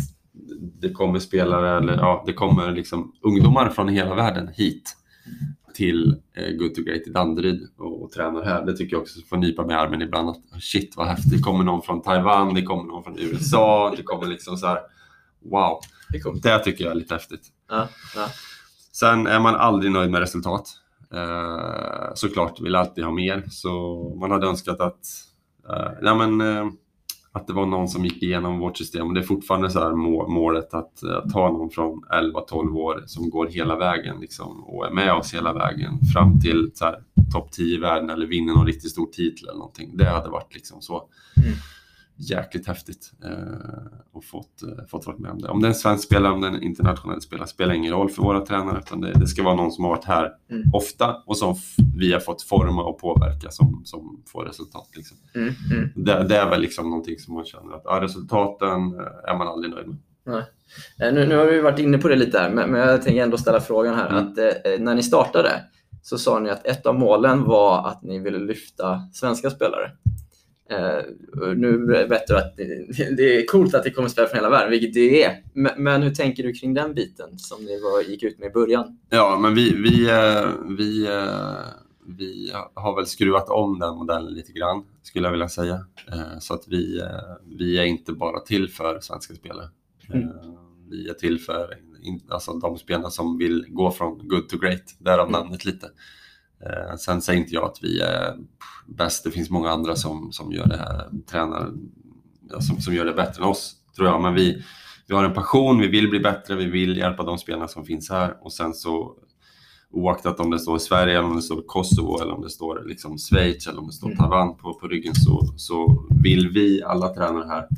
det kommer spelare, eller ja, det kommer liksom ungdomar från hela världen hit till eh, Good to Great i Danderyd och, och tränar här. Det tycker jag också får nypa med armen ibland. Att, shit vad häftigt, det kommer någon från Taiwan, det kommer någon från USA, det kommer liksom så här, wow. Det. Det tycker jag är lite häftigt. Ja, ja. Sen är man aldrig nöjd med resultat. Eh, såklart, vill alltid ha mer. Så man hade önskat att, eh, nej men, eh, att det var någon som gick igenom vårt system. Det är fortfarande så här må- målet att, eh, ta någon från 11-12 år som går hela vägen liksom, och är med oss hela vägen fram till topp 10 i världen eller vinner någon riktigt stor titel eller någonting. Det hade varit liksom så Mm jäkligt häftigt eh, och fått, eh, fått vara med om det. Om det är en svensk spelare, om det är en internationell spelare, spelar ingen roll för våra tränare utan det, det ska vara någon som har varit här Mm. ofta och som vi har fått forma och påverka som, som får resultat. Liksom. Mm, mm. Det, det är väl liksom någonting som man känner att ja, resultaten eh, är man aldrig nöjd med. Eh, Nu, nu har vi varit inne på det lite här, men, men jag tänker ändå ställa frågan här. Att, eh, när ni startade så sa ni att ett av målen var att ni ville lyfta svenska spelare. Och nu vet du att det, [laughs] det är coolt att det kommer spelare från hela världen, vilket det är. Men, men hur tänker du kring den biten som ni var, gick ut med i början? Ja, men vi, vi, eh, vi, eh, vi har väl skruvat om den modellen lite grann, skulle jag vilja säga. Så att vi, vi är inte bara till för svenska spelare. Mm. Vi är till för alltså de spelarna som vill gå från good to great, därav Mm. namnet lite. Eh, Sen säger inte jag att vi är bäst, det finns många andra som, som gör det här, tränar, som, som gör det bättre än oss, tror jag. Men vi, vi har en passion, vi vill bli bättre, vi vill hjälpa de spelarna som finns här och sen så oaktat om det står Sverige eller om det står Kosovo eller om det står liksom Schweiz eller om det står Mm. Taiwan på, på ryggen så, så vill vi alla tränare här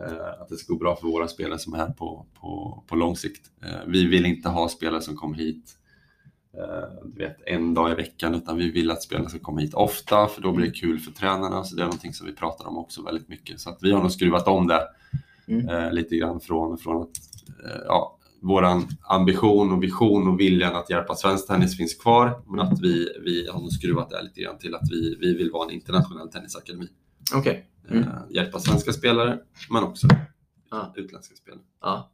eh, att det ska gå bra för våra spelare som är här på, på, på lång sikt. Eh, vi vill inte ha spelare som kommer hit du vet, en dag i veckan utan vi vill att spelarna ska komma hit ofta för då blir det kul för tränarna. Så det är någonting som vi pratar om också väldigt mycket. Så att vi har nog skruvat om det Mm. eh, lite grann från, från att eh, ja, våran ambition och vision och viljan att hjälpa svensk tennis finns kvar men att vi, vi har nog skruvat det lite grann till att vi, vi vill vara en internationell tennisakademi. Okej. Mm. Eh, hjälpa svenska spelare men också Ja. utländska spelare. Ja.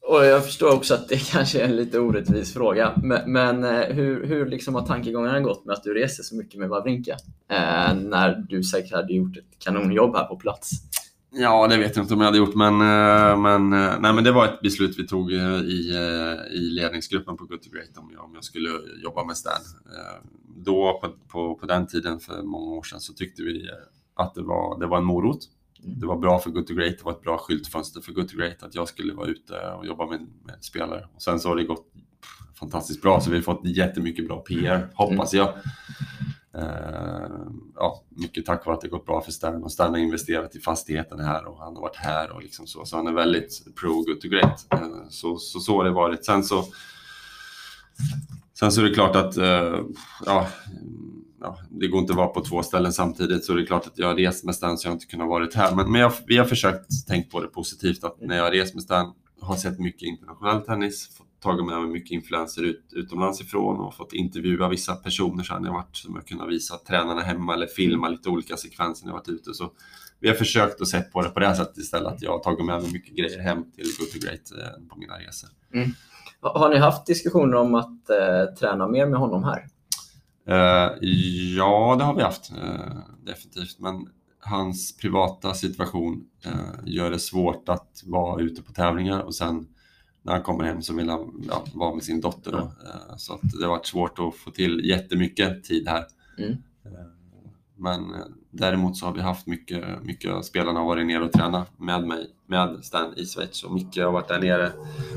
Och jag förstår också att det [laughs] kanske är en lite orättvis fråga, men, men hur, hur liksom har tankegångarna gått med att du reser så mycket med Wawrinka? Eh, när du säkert hade gjort ett kanonjobb här på plats. Ja, det vet jag inte om jag hade gjort, men, eh, men, eh, nej, men det var ett beslut vi tog i, i ledningsgruppen på Good to Great om jag, om jag skulle jobba med Stan. Då, på, på, på den tiden, för många år sedan, så tyckte vi att det var, det var en morot. Mm. Det var bra för Good to Great, det var ett bra skyltfönster för Good to Great att jag skulle vara ute och jobba med, med spelare. Och sen så har det gått fantastiskt bra, så vi har fått jättemycket bra PR, hoppas jag. Eh, ja, mycket tack vare att det gått bra för Stan och Stan har investerat i fastigheten här och han har varit här och liksom så. Så han är väldigt pro good to great. Eh, så, så, så har det varit. Sen så, sen så är det klart att eh, ja, mm, ja, det går inte att vara på två ställen samtidigt så det är klart att jag har rest med Stan så jag har inte kunnat vara här. Men, men jag, vi har försökt tänka på det positivt att när jag har rest med Stan har sett mycket internationell tennis, tagit med mig mycket influenser ut, utomlands ifrån och fått intervjua vissa personer så här när jag varit som jag kunnat visa tränarna hemma eller filma lite olika sekvenser när jag varit ute. Så vi har försökt att se på det på det här sättet istället. Att jag har tagit med mig mycket grejer hem till Good to Great eh, på mina resor. Mm. Har har ni haft diskussioner om att eh, träna mer med honom här? Eh, ja, det har vi haft. Eh, definitivt. Men hans privata situation eh, gör det svårt att vara ute på tävlingar och sen när han kommer hem så vill han ja, vara med sin dotter. Då. Så att det har varit svårt att få till jättemycket tid här. Mm. Men däremot så har vi haft mycket, mycket av spelarna har varit nere och tränat med mig, med Stan i Schweiz. Och Micke har varit där nere,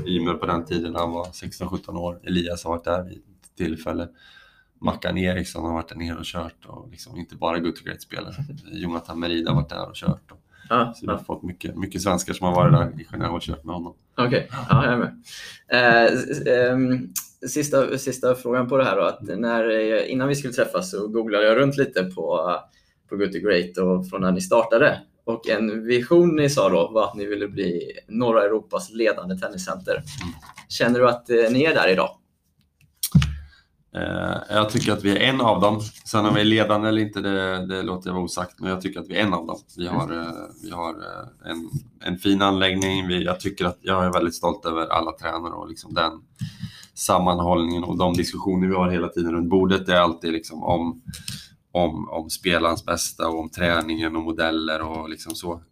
Ymer på den tiden han var 16-17 år. Elias har varit där vid ett tillfälle. Mackan Eriksson har varit där nere och kört och liksom inte bara Great-spelare. Jonathan Merida har varit där och kört. Och, Ja, så vi har ja. fått mycket, mycket svenskar som har varit där i Genève och kört med honom. Okej, ja, jag är med. Eh, ehm, sista, sista frågan på det här då. Att när, eh, innan vi skulle träffas så googlade jag runt lite på, på Good to Great och från när ni startade. Och en vision ni sa då var att ni ville bli norra Europas ledande tenniscenter. Känner du att eh, ni är där idag? Eh, jag tycker att vi är en av dem. Sen om vi är ledande eller inte, det, det låter jag vara osagt. Men jag tycker att vi är en av dem. Vi har, eh, vi har eh, en, en fin anläggning. Vi, jag tycker att jag är väldigt stolt över alla tränare och liksom den sammanhållningen och de diskussioner vi har hela tiden runt bordet. Det är alltid liksom om, om, om spelarens bästa och om träningen och modeller och liksom så.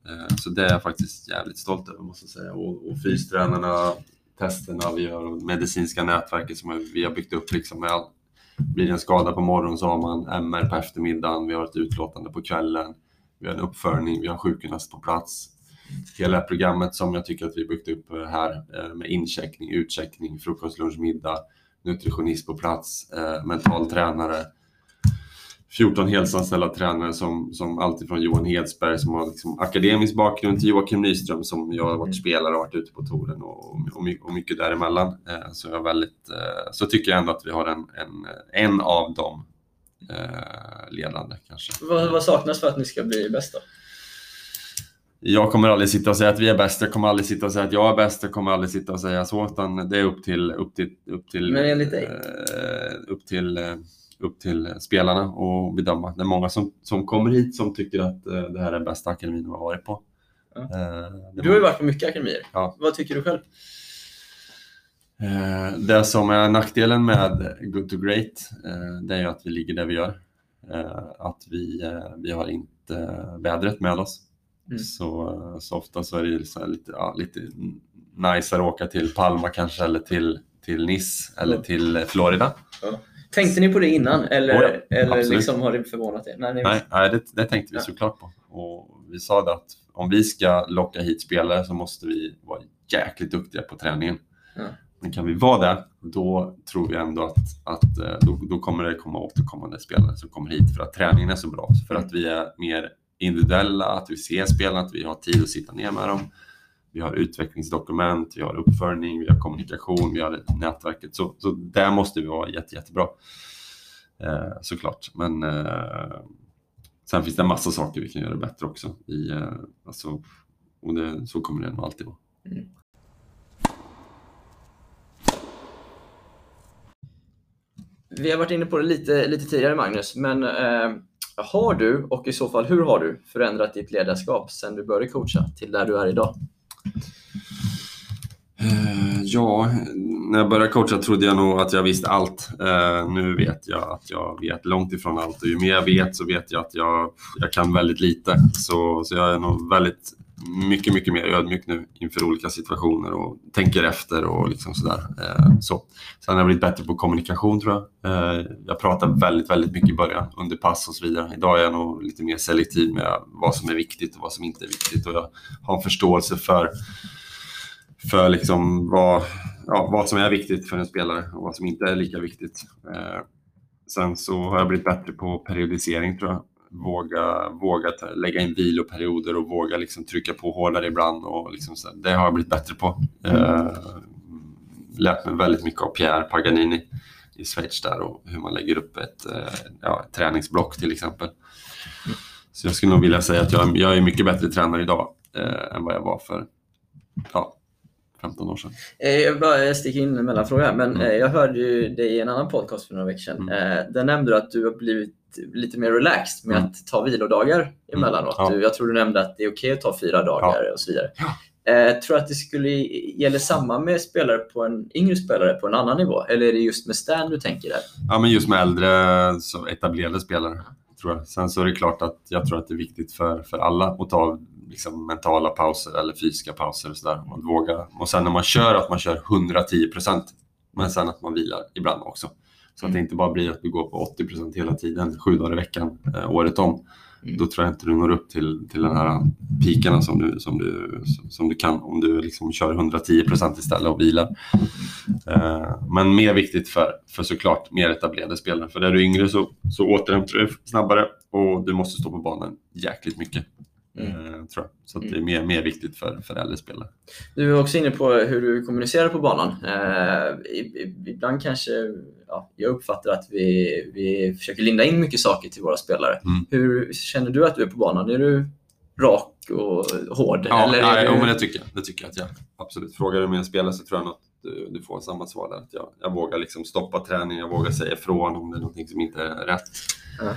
Så det är jag faktiskt jävligt stolt över måste jag säga. Och, och fystränarna, testerna vi gör och medicinska nätverket som vi har byggt upp liksom med all, blir det en skada på morgonen så har man MR på eftermiddagen, vi har ett utlåtande på kvällen, vi har en uppföljning, vi har sjukgymnast på plats. Hela det här programmet som jag tycker att vi byggt upp här eh, med incheckning, utcheckning, frukost, lunch, middag, nutritionist på plats, eh, mental tränare, 14 heltidsanställda tränare som, som alltifrån Johan Hedsberg som har liksom akademisk bakgrund till Joakim Nyström som jag har varit spelare och varit ute på touren och, och, och mycket däremellan. Eh, så, jag är väldigt, eh, så tycker jag ändå att vi har en, en, en av dem eh, ledande kanske. Vad, vad saknas för att ni ska bli bästa? Jag kommer aldrig sitta och säga att vi är bäst, jag kommer aldrig sitta och säga att jag är bäst, jag kommer aldrig sitta och säga så, utan det är upp till, upp till, upp till, Men enligt dig? eh, upp till, eh, upp till spelarna och bedöma. Det är många som, som kommer hit som tycker att eh, det här är bästa akademin de har varit på. Ja. Eh, Du har ju varit på mycket akademier. Ja. Vad tycker du själv? Eh, Det som är nackdelen med Good to Great, eh, det är att vi ligger där vi gör. Eh, Att vi, eh, vi har inte vädret med oss. Mm. Så, eh, så ofta så är det så lite, ja, lite najsare att åka till Palma kanske eller till, till Nice eller Ja. till Florida. Tänkte ni på det innan eller, Oh ja, eller absolut. liksom har det förvånat er? Nej, Nej, nej det, det tänkte vi Ja. såklart på. Och vi sa det att om vi ska locka hit spelare så måste vi vara jäkligt duktiga på träningen. Ja. Men kan vi vara det, då tror vi ändå att, att eh, då, då kommer det komma återkommande spelare som kommer hit för att träningen är så bra. För att vi är mer individuella, att vi ser spelarna, att vi har tid att sitta ner med dem. Vi har utvecklingsdokument, vi har uppföljning, vi har kommunikation, vi har nätverket. Så, så där måste vi vara jätte, jättebra. Eh, såklart. Men eh, sen finns det en massa saker vi kan göra bättre också. I, eh, alltså, och det, så kommer det nog alltid vara. Mm. Vi har varit inne på det lite, lite tidigare Magnus, men eh, har du och i så fall hur har du förändrat ditt ledarskap sedan du började coacha till där du är idag? Eh, ja, när jag började coacha trodde jag nog att jag visste allt. Eh, nu vet jag att jag vet långt ifrån allt och ju mer jag vet så vet jag att jag, jag kan väldigt lite. Så, så jag är nog väldigt mycket, mycket mer ödmjuk nu inför olika situationer och tänker efter och liksom sådär. Eh, så. Sen har jag blivit bättre på kommunikation tror jag. Eh, jag pratade väldigt, väldigt mycket i början under pass och så vidare. Idag är jag nog lite mer selektiv med vad som är viktigt och vad som inte är viktigt och jag har en förståelse för för liksom vad, ja, vad som är viktigt för en spelare och vad som inte är lika viktigt. Eh, sen så har jag blivit bättre på periodisering tror jag. Våga, våga ta, lägga in viloperioder och våga liksom trycka på hårdare ibland. Och liksom så, det har jag blivit bättre på. Eh, lärt mig väldigt mycket av Pierre Paganini i Schweiz där och hur man lägger upp ett, eh, ja, ett träningsblock till exempel. Så jag skulle nog vilja säga att jag, jag är mycket bättre tränare idag eh, än vad jag var för ja, 15 år sedan. Eh, Jag bara sticker in en mellanfråga, men Mm. eh, jag hörde ju dig i en annan podcast för några veckor sedan. Mm. Eh, Där nämnde du att du har blivit lite mer relaxed med Mm. att ta vilodagar emellanåt. Ja. Du, jag tror du nämnde att det är okej att ta fyra dagar och så vidare. Eh, tror du att det skulle gälla samma med spelare på en yngre spelare på en annan nivå? Eller är det just med Stan du tänker där? Ja, men just med äldre, så etablerade spelare. Tror jag. Sen så är det klart att jag tror att det är viktigt för, för alla att ta liksom, mentala pauser eller fysiska pauser och sådär. Och, att våga. och sen när man kör, att man kör 110 procent. Men sen att man vilar ibland också. Så att det inte bara blir att du går på 80 procent hela tiden, sju dagar i veckan, eh, året om. Mm. Då tror jag inte du når upp till, till den här pikarna som du, som du, som du kan om du liksom kör 110 procent istället och vilar. Eh, men mer viktigt för, för såklart mer etablerade spelare. För är du yngre så, så återhämtar du snabbare och du måste stå på banan jäkligt mycket. Mm. Eh, tror jag. Så det är mer, mer viktigt för, för äldre spelare. Du är också inne på hur du kommunicerar på banan. Eh, ibland kanske ja, jag uppfattar att vi, vi försöker linda in mycket saker till våra spelare. Mm. Hur känner du att du är på banan? Är du rak och hård? Ja, eller nej, du... jo, men det tycker jag. Det tycker jag att jag absolut. Frågar du mina spelare så tror jag att du, du får samma svar där. Att jag, jag vågar liksom stoppa träning, jag vågar säga ifrån om det är någonting som inte är rätt. Ja.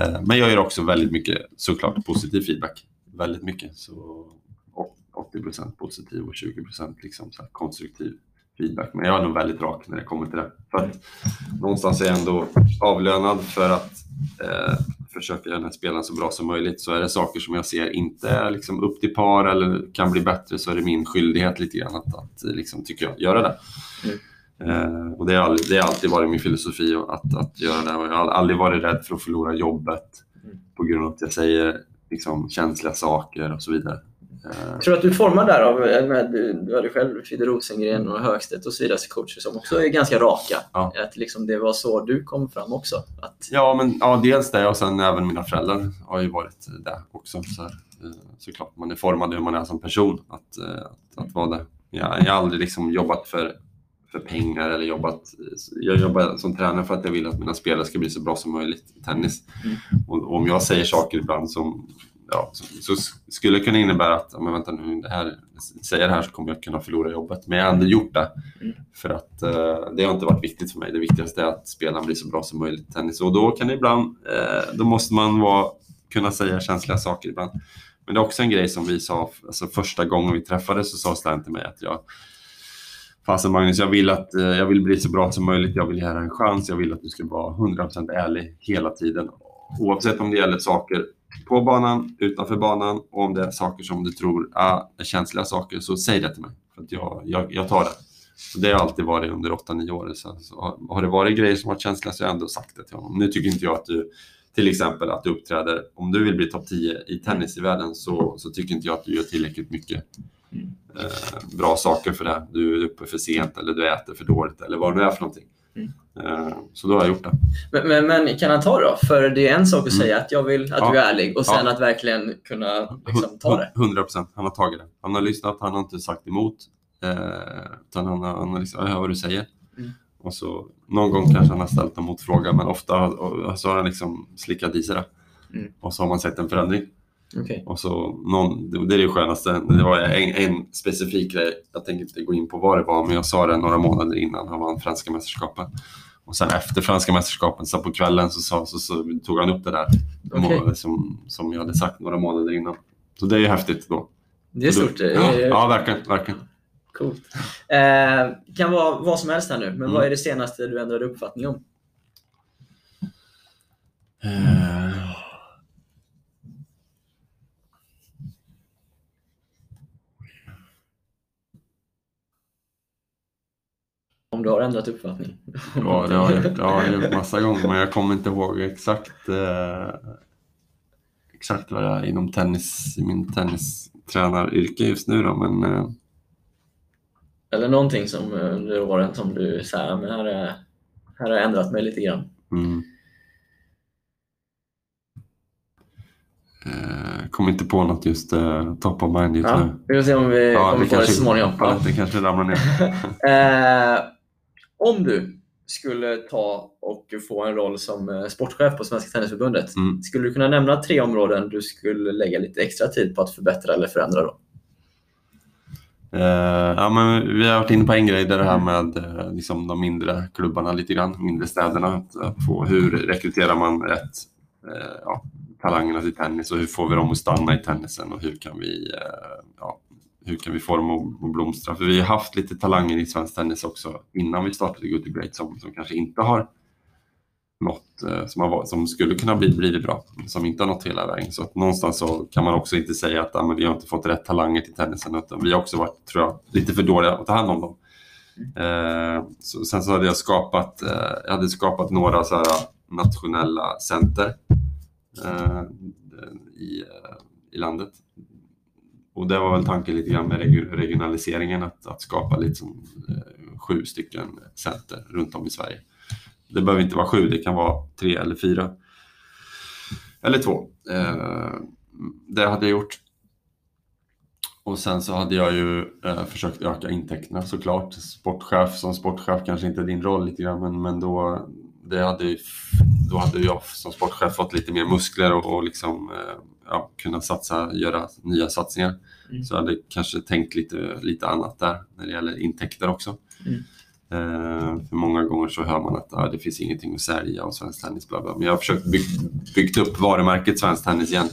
Eh, Men jag ger också väldigt mycket, såklart, positiv feedback. Väldigt mycket. Så och 80% positiv och 20% liksom så här konstruktiv feedback. Men jag är nog väldigt rak när det kommer till det. För att någonstans är jag ändå avlönad för att eh, försöka göra den här spelaren så bra som möjligt. Så är det saker som jag ser inte är liksom upp till par eller kan bli bättre så är det min skyldighet lite grann att, att liksom, tycker jag, göra det. Eh, och det har, det har alltid varit min filosofi att, att göra det. Och jag har aldrig varit rädd för att förlora jobbet Mm. på grund av att jag säger liksom, känsliga saker och så vidare. Eh, Jag tror att du formar där av, med, du, hade själv Fidde Rosengren och Högstedt och så vidare coacher som också är ganska raka. Ja. Att liksom det var så du kom fram också. Att, Ja, men ja, dels det och sen även mina föräldrar har ju varit där också. Så här, eh, såklart, man är formad hur man är som person att, eh, att, att vara det. Jag, jag har aldrig liksom jobbat för, för pengar eller jobbat... Jag jobbar som tränare för att jag vill att mina spelare ska bli så bra som möjligt i tennis. Mm. Och, och om jag säger saker ibland som, ja, så, så skulle det kunna innebära att, om men vänta nu, det här, säger det här så kommer jag kunna förlora jobbet. Men jag har ändå gjort det. Mm. För att eh, det har inte varit viktigt för mig. Det viktigaste är att spelaren blir så bra som möjligt i tennis. Och då kan det ibland, eh, då måste man vara, kunna säga känsliga saker ibland. Men det är också en grej som vi sa, alltså första gången vi träffades så sa Stan till mig att jag Fasen Magnus, jag vill, att, eh, jag vill bli så bra som möjligt. Jag vill ge dig en chans. Jag vill att du ska vara 100% ärlig hela tiden. Oavsett om det gäller saker på banan, utanför banan och om det är saker som du tror ah, är känsliga saker, så säg det till mig. För att jag, jag, jag tar det. Så det har alltid varit under 8-9 år. Så, så har- har det varit grejer som varit känsliga så har jag ändå sagt det till honom. Nu tycker inte jag att du, till exempel att du uppträder, om du vill bli topp 10 i tennis i världen så, så tycker inte jag att du gör tillräckligt mycket eh, bra saker för det. Du är uppe för sent eller du äter för dåligt eller vad det nu är för någonting. Mm. Eh, så då har jag gjort det. men, men, men kan han ta det då? För det är en sak att Mm. säga att jag vill att Ja. du är ärlig och sen Ja. att verkligen kunna liksom, ta det. 100 procent. Han har tagit det. Han har lyssnat, han har inte sagt emot. Eh, utan han har, han har liksom, jag hör vad du säger. Mm. Och så, någon gång kanske han har ställt en motfråga, men ofta och, så har han liksom slickat i sig det. Mm. Och så har man sett en förändring. Okej. Och så någon, det det är det skönaste. Det var en, en specifik grej. Jag tänker inte gå in på vad det var, men jag sa det några månader innan han vann franska mästerskapen. Och sen efter franska mästerskapen, så på kvällen, så, sa, så, så tog han upp det där må- som, som jag hade sagt några månader innan. Så det är ju häftigt då. Det är stort. Ja, ja verkligen. verkligen. Coolt. Eh, kan vara vad som helst här nu, men Mm. vad är det senaste du ändrade uppfattning om? Eh, Om du har ändrat uppfattning? Ja, det har jag gjort, ja, jag har gjort massa gånger, men jag kommer inte ihåg exakt, eh, exakt vad jag är inom tennis, min tennistränaryrke just nu. Då, men eh, Eller någonting som eh, under åren som du säger, men här, är, här har jag ändrat mig lite grann. mm. eh, kommer inte på något just eh, top of mind just Ja, nu. vi får se om vi Ja, kommer få det så småningom. Ja, det kanske ramlar ner. [laughs] Eh, om du skulle ta och få en roll som eh, sportchef på Svenska Tennisförbundet, Mm. skulle du kunna nämna tre områden du skulle lägga lite extra tid på att förbättra eller förändra? Då? Eh, ja, men vi har varit inne på en grej, det är det här med eh, liksom de mindre klubbarna lite grann, mindre städerna. Att, att få, hur rekryterar man rätt eh, ja, talangerna till tennis och hur får vi dem att stanna i tennisen och hur kan vi, hur kan vi få dem att, blomstra? För vi har haft lite talanger i svensk tennis också innan vi startade Good to Great som, som kanske inte har nått, eh, som, har, som skulle kunna bli, blivit bra, som inte har nått hela vägen. Så att någonstans så kan man också inte säga att ah, men vi har inte fått rätt talanger till tennisen, utan vi har också varit, tror jag, lite för dåliga att ta hand om dem. Eh, så, sen så hade jag skapat, eh, jag hade skapat några så här nationella center eh, i, eh, i landet. Och det var väl tanken lite grann med regionaliseringen, att, att skapa liksom, eh, sju stycken center runt om i Sverige. Det behöver inte vara sju, det kan vara tre eller fyra. Eller två. Eh, det hade jag gjort. Och sen så hade jag ju eh, försökt öka intäkterna såklart. Sportchef som sportchef kanske inte är din roll lite grann, men, men då, det hade, då hade jag som sportchef fått lite mer muskler och, och liksom, eh, ja, kunna satsa, göra nya satsningar. Mm. Så jag hade kanske tänkt lite, lite annat där när det gäller intäkter också. Mm. Eh, för många gånger så hör man att ah, det finns ingenting att sälja och svensk tennis bla bla. Men jag har försökt bygg, byggt upp varumärket svensk tennis igen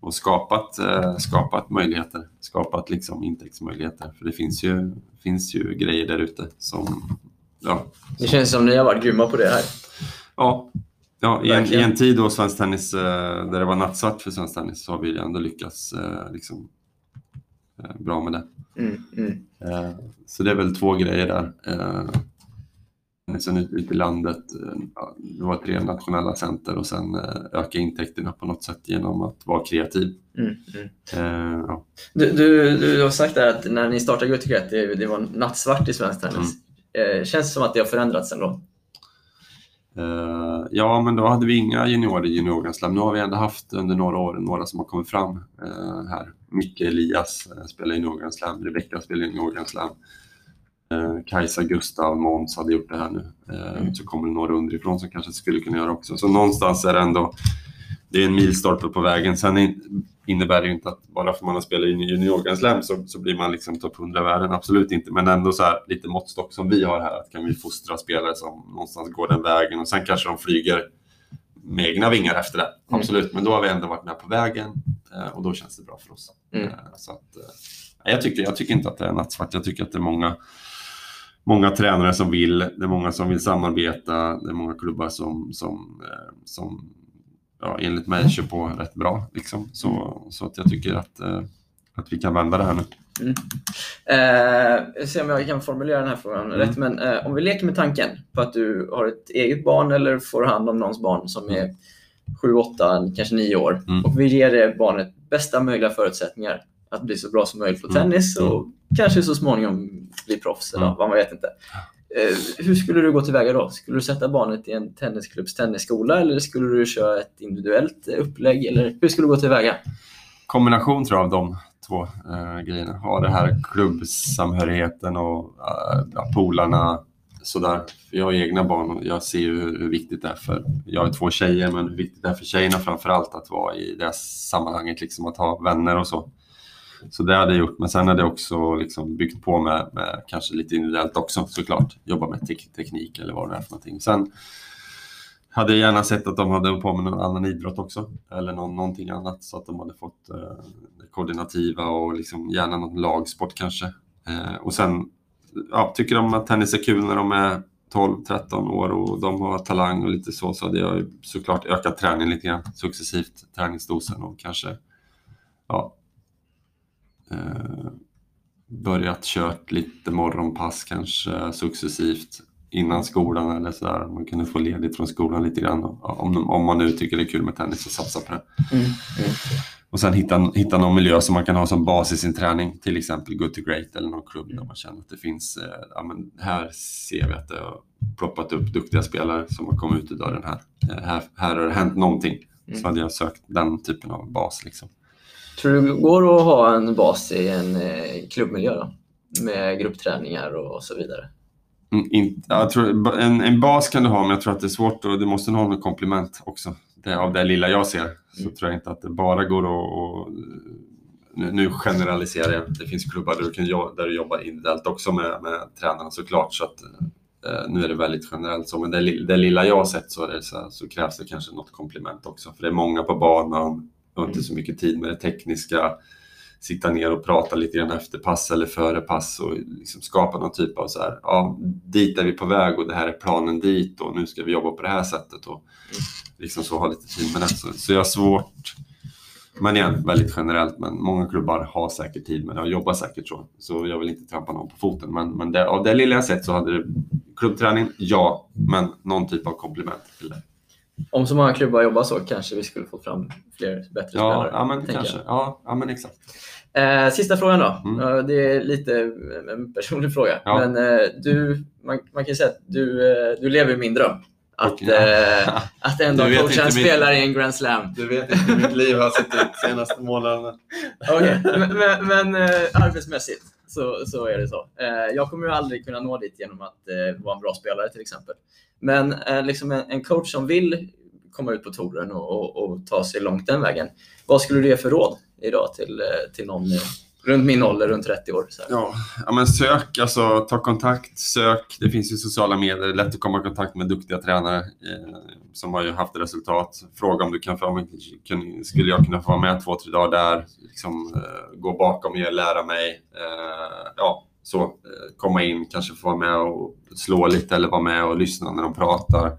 och skapat, eh, skapat möjligheter, skapat liksom intäktsmöjligheter. För det finns ju, finns ju grejer där ute som, ja, Det känns som ni har varit grymma på det här. ja, ja i, en, i en tid då svensk tennis, eh, där det var nattsvart för svensk tennis så har vi ändå lyckats eh, liksom, eh, bra med det. Mm, mm. Eh, Så det är väl två grejer där. Eh, Sen ute ute i landet, eh, det var tre nationella center och sen eh, öka intäkterna på något sätt genom att vara kreativ. Mm, mm. Eh, Ja. Du, du, du har sagt där att när ni startade Guttegret, det, det var nattsvart i svensk tennis. Eh, känns det som att det har förändrats ändå? Eh, Ja, men då hade vi inga juniorer i juniorgrandslam. Nu har vi ändå haft under några år några som har kommit fram eh, här. Micke Elias eh, spelar juniorgrandslam, Rebecka spelar juniorgrandslam. Eh, Kajsa, Gustav, Måns hade gjort det här nu. Eh, Mm. Så kommer det några underifrån som kanske skulle kunna göra också. Så någonstans är det ändå det är en milstolpe på vägen. Sen in- innebär det ju inte att bara för att man har spelat i juniorgrandslam så, så blir man liksom topp 100-världen. Absolut inte. Men ändå så här, lite måttstock som vi har här. Att kan vi fostra spelare som någonstans går den vägen och sen kanske de flyger med egna vingar efter det. Mm. Absolut. Men då har vi ändå varit med på vägen eh, och då känns det bra för oss. Mm. Eh, Så att, eh, jag, tycker, jag tycker inte att det är nattsvart. Jag tycker att det är många många tränare som vill, det är många som vill samarbeta, det är många klubbar som, som, som ja, enligt mig kör på rätt bra. Liksom. Så, så att jag tycker att, eh, att vi kan vända det här nu. Eh, jag ser om jag kan formulera den här frågan Mm. rätt. Men eh, om vi leker med tanken på att du har ett eget barn eller får hand om någons barn som är 7, 8, kanske 9 år Mm. och vi ger det barnet bästa möjliga förutsättningar att bli så bra som möjligt på Mm. tennis och kanske så småningom bli proffs eller Mm. vad man vet inte. Eh, hur skulle du gå tillväga då? Skulle du sätta barnet i en tennisklubbs tennisskola eller skulle du köra ett individuellt eh, upplägg? Eller hur skulle du gå tillväga? Kombination tror jag av de två eh, grejerna. Ha det här klubbsamhörigheten och eh, polarna. Sådär. För jag har egna barn och jag ser ju hur, viktigt det är för, jag har två tjejer, men hur viktigt det är för tjejerna framför allt att vara i det här sammanhanget, liksom att ha vänner och så. Så det hade jag gjort, men sen hade jag också liksom byggt på med, med kanske lite individuellt också såklart. Jobba med te teknik eller vad det är för någonting. Sen hade jag gärna sett att de hade hållit på med någon annan idrott också, eller någon, någonting annat så att de hade fått eh, det koordinativa och liksom gärna någon lagsport kanske. Eh, och sen ja, tycker de att tennis är kul när de är 12-13 år och de har talang och lite så, så hade jag såklart ökat träningen lite grann successivt, träningsdosen och kanske ja, börjat kört lite morgonpass kanske successivt innan skolan eller sådär. Man kunde få ledigt från skolan lite grann om, om man nu tycker det är kul med tennis och satsa på det. Mm. Och sen hitta, hitta någon miljö som man kan ha som bas i sin träning, till exempel Good to Great eller någon klubb där man känner att det finns, eh, ja men här ser vi att det har ploppat upp duktiga spelare som har kommit ut ur dörren här. Eh, här. Här har det hänt någonting. Mm. Så hade jag sökt den typen av bas liksom. Tror du det går att ha en bas i en eh, klubbmiljö då? Med gruppträningar och så vidare? Mm, in, jag tror, en, en bas kan du ha, men jag tror att det är svårt och du måste ha något komplement också. Det, av det lilla jag ser så Mm. tror jag inte att det bara går att, att nu, nu generaliserar jag. Det finns klubbar där du, kan, där du jobbar individuellt också med, med tränarna såklart. Så att, eh, nu är det väldigt generellt så. Men det, det lilla jag har sett så, så, så krävs det kanske något komplement också. För det är många på banan och inte så mycket tid med det tekniska. Sitta ner och prata lite grann efter pass eller före pass och liksom skapa någon typ av så här, ja, dit är vi på väg och det här är planen dit och nu ska vi jobba på det här sättet. Och liksom så ha lite tid med det. Så, så jag har svårt, men igen, väldigt generellt, men många klubbar har säkert tid med det och jobbar säkert så. Så jag vill inte trampa någon på foten. Men, men det, av det lilla jag sett så hade det klubbträning, ja, men någon typ av komplement till det. Om så många klubbar jobbar så kanske vi skulle få fram fler bättre Ja, spelare. ja men kanske. jag. Ja, ja, men exakt. Eh, sista frågan då. Mm. Eh, Det är lite en personlig fråga. Ja. Men eh, du, man, man kan säga att du, eh, du lever min dröm. Att, ja. eh, [laughs] att en dag coacha en spelare i en Grand Slam. Du vet inte hur mitt liv har sett ut de senaste månaderna. [laughs] Okej, Men, men, men eh, arbetsmässigt så, så är det så. Eh, jag kommer ju aldrig kunna nå dit genom att eh, vara en bra spelare till exempel. Men eh, liksom en, en coach som vill komma ut på touren och, och, och ta sig långt den vägen. Vad skulle du ge för råd idag till, eh, till någon eh, runt min ålder, runt 30 år? Så här? Ja, ja, men sök, alltså ta kontakt, sök. Det finns ju sociala medier, det är lätt att komma i kontakt med duktiga tränare eh, som har ju haft resultat. Fråga om du kan få, skulle jag kunna få vara med två, tre dagar där, liksom, eh, gå bakom er, lära mig. Eh, ja, så, eh, komma in, kanske få vara med och slå lite eller vara med och lyssna när de pratar.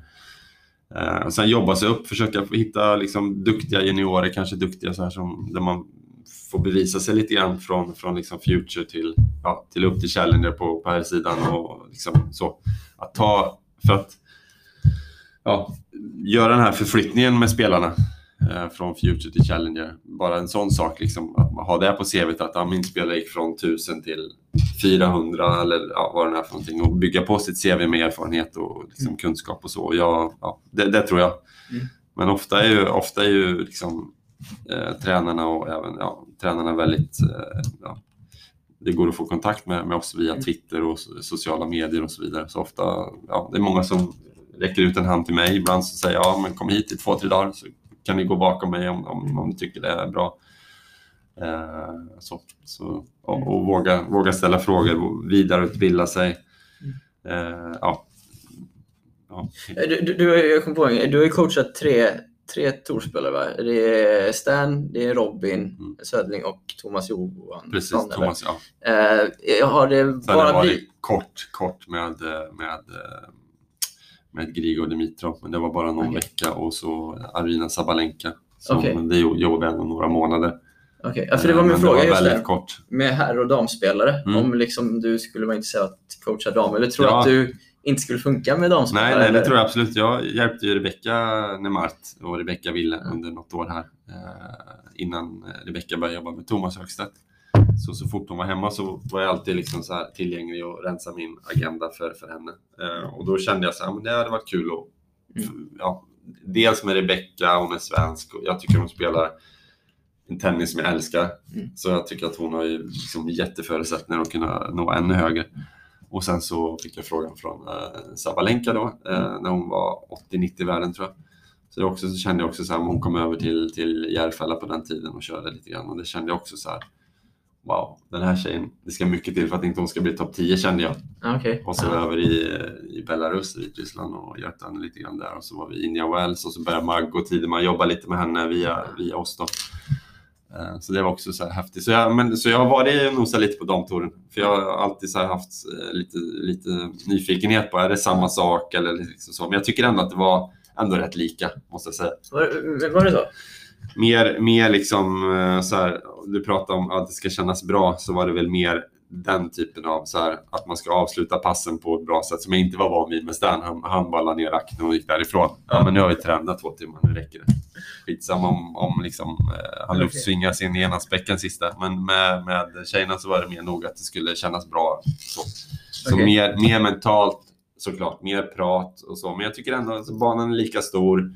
Eh, och sen jobba sig upp, försöka hitta liksom, duktiga juniorer, kanske duktiga så här som, där man får bevisa sig lite grann från, från liksom future till, ja, till upp till Challenger på, på här sidan och liksom så. Att ta, för att ja, göra den här förflyttningen med spelarna eh, från future till Challenger. Bara en sån sak, liksom, att ha det på CVt att ja, min spelare gick från 1000 till 400 eller ja, vad det är för någonting och bygga på sitt CV med erfarenhet och liksom, kunskap och så. Jag, ja, det, det tror jag. Mm. Men ofta är ju, ofta är ju liksom, eh, tränarna och även ja, tränarna väldigt eh, ja, det går att få kontakt med, med oss via Twitter och so- sociala medier och så vidare. Så ofta, ja, det är många som räcker ut en hand till mig. Ibland så säger jag, ja men kom hit i två, tre dagar så kan ni gå bakom mig om, om, om ni tycker det är bra. Eh, så, så, och, och våga, våga ställa frågor, vidareutbilda sig. Eh, ja. Ja. Eh, Du, du, du, jag kom på du har ju coachat tre, tre tourspelare va? Det är Stan, det är Robin Mm. Södling och Thomas Johansson. Precis? Thomas. Ja. Eh, har det Sen det bara blivit... kort, kort med, eh, med, eh, med Grigor Dimitrov, men det var bara någon Okej. vecka och så Arina Sabalenka. Som, men Det jo- jobbade ändå några månader. Okej, ja, för det var min Men fråga det var just kort. Med herr och damspelare. Mm. Om liksom du skulle vara intresserad av att coacha dam. Eller tror Ja. att du inte skulle funka med damspelare? Nej, nej, det tror jag absolut. Jag hjälpte ju Rebecca Nemart och Rebecca Wille under något år här eh, innan Rebecca började jobba med Thomas Högstedt. Så, så fort hon var hemma så var jag alltid liksom så tillgänglig och rensa min agenda för, för henne. Eh, och då kände jag så här, men det hade varit kul att Mm. ja, dels med Rebecca, hon är svensk och jag tycker hon spelar en tennis som jag älskar. Mm. Så jag tycker att hon har ju liksom jätteförutsättningar att kunna nå ännu högre. Och sen så fick jag frågan från eh, Sabalenka då, eh, när hon var 80-90 världen tror jag. Så, det också, så kände jag också så här, hon kom över till, till Järfälla på den tiden och körde lite grann och det kände jag också så här. Wow, den här tjejen, det ska mycket till för att inte hon ska bli topp 10 kände jag. Ja, okej. Och så över i, i Belarus, Vitryssland och hjärtan lite grann där. Och så var vi i Indian Wells och så började Margot Tideman jobba lite med henne via, via oss då. Eh, Så det var också så här häftigt. Så jag, men, så jag har varit och nosat lite på damtouren. För jag har alltid så haft eh, lite, lite nyfikenhet på, är det samma sak eller liksom så. Men jag tycker ändå att det var ändå rätt lika, måste jag säga. Var, var det så? Mer, mer liksom eh, så här, du pratar om att det ska kännas bra, så var det väl mer den typen av så här, att man ska avsluta passen på ett bra sätt som jag inte var van vid med Stan. Han, han bara la ner racken och gick därifrån. Ja, men nu har vi tränat två timmar, nu räcker det. Skitsamma om, om liksom, eh, han luftsvingar sin enhandsbäcken sista. Men med, med tjejerna så var det mer nog att det skulle kännas bra. Så, så Okej. mer, mer mentalt såklart, mer prat och så. Men jag tycker ändå att banan är lika stor.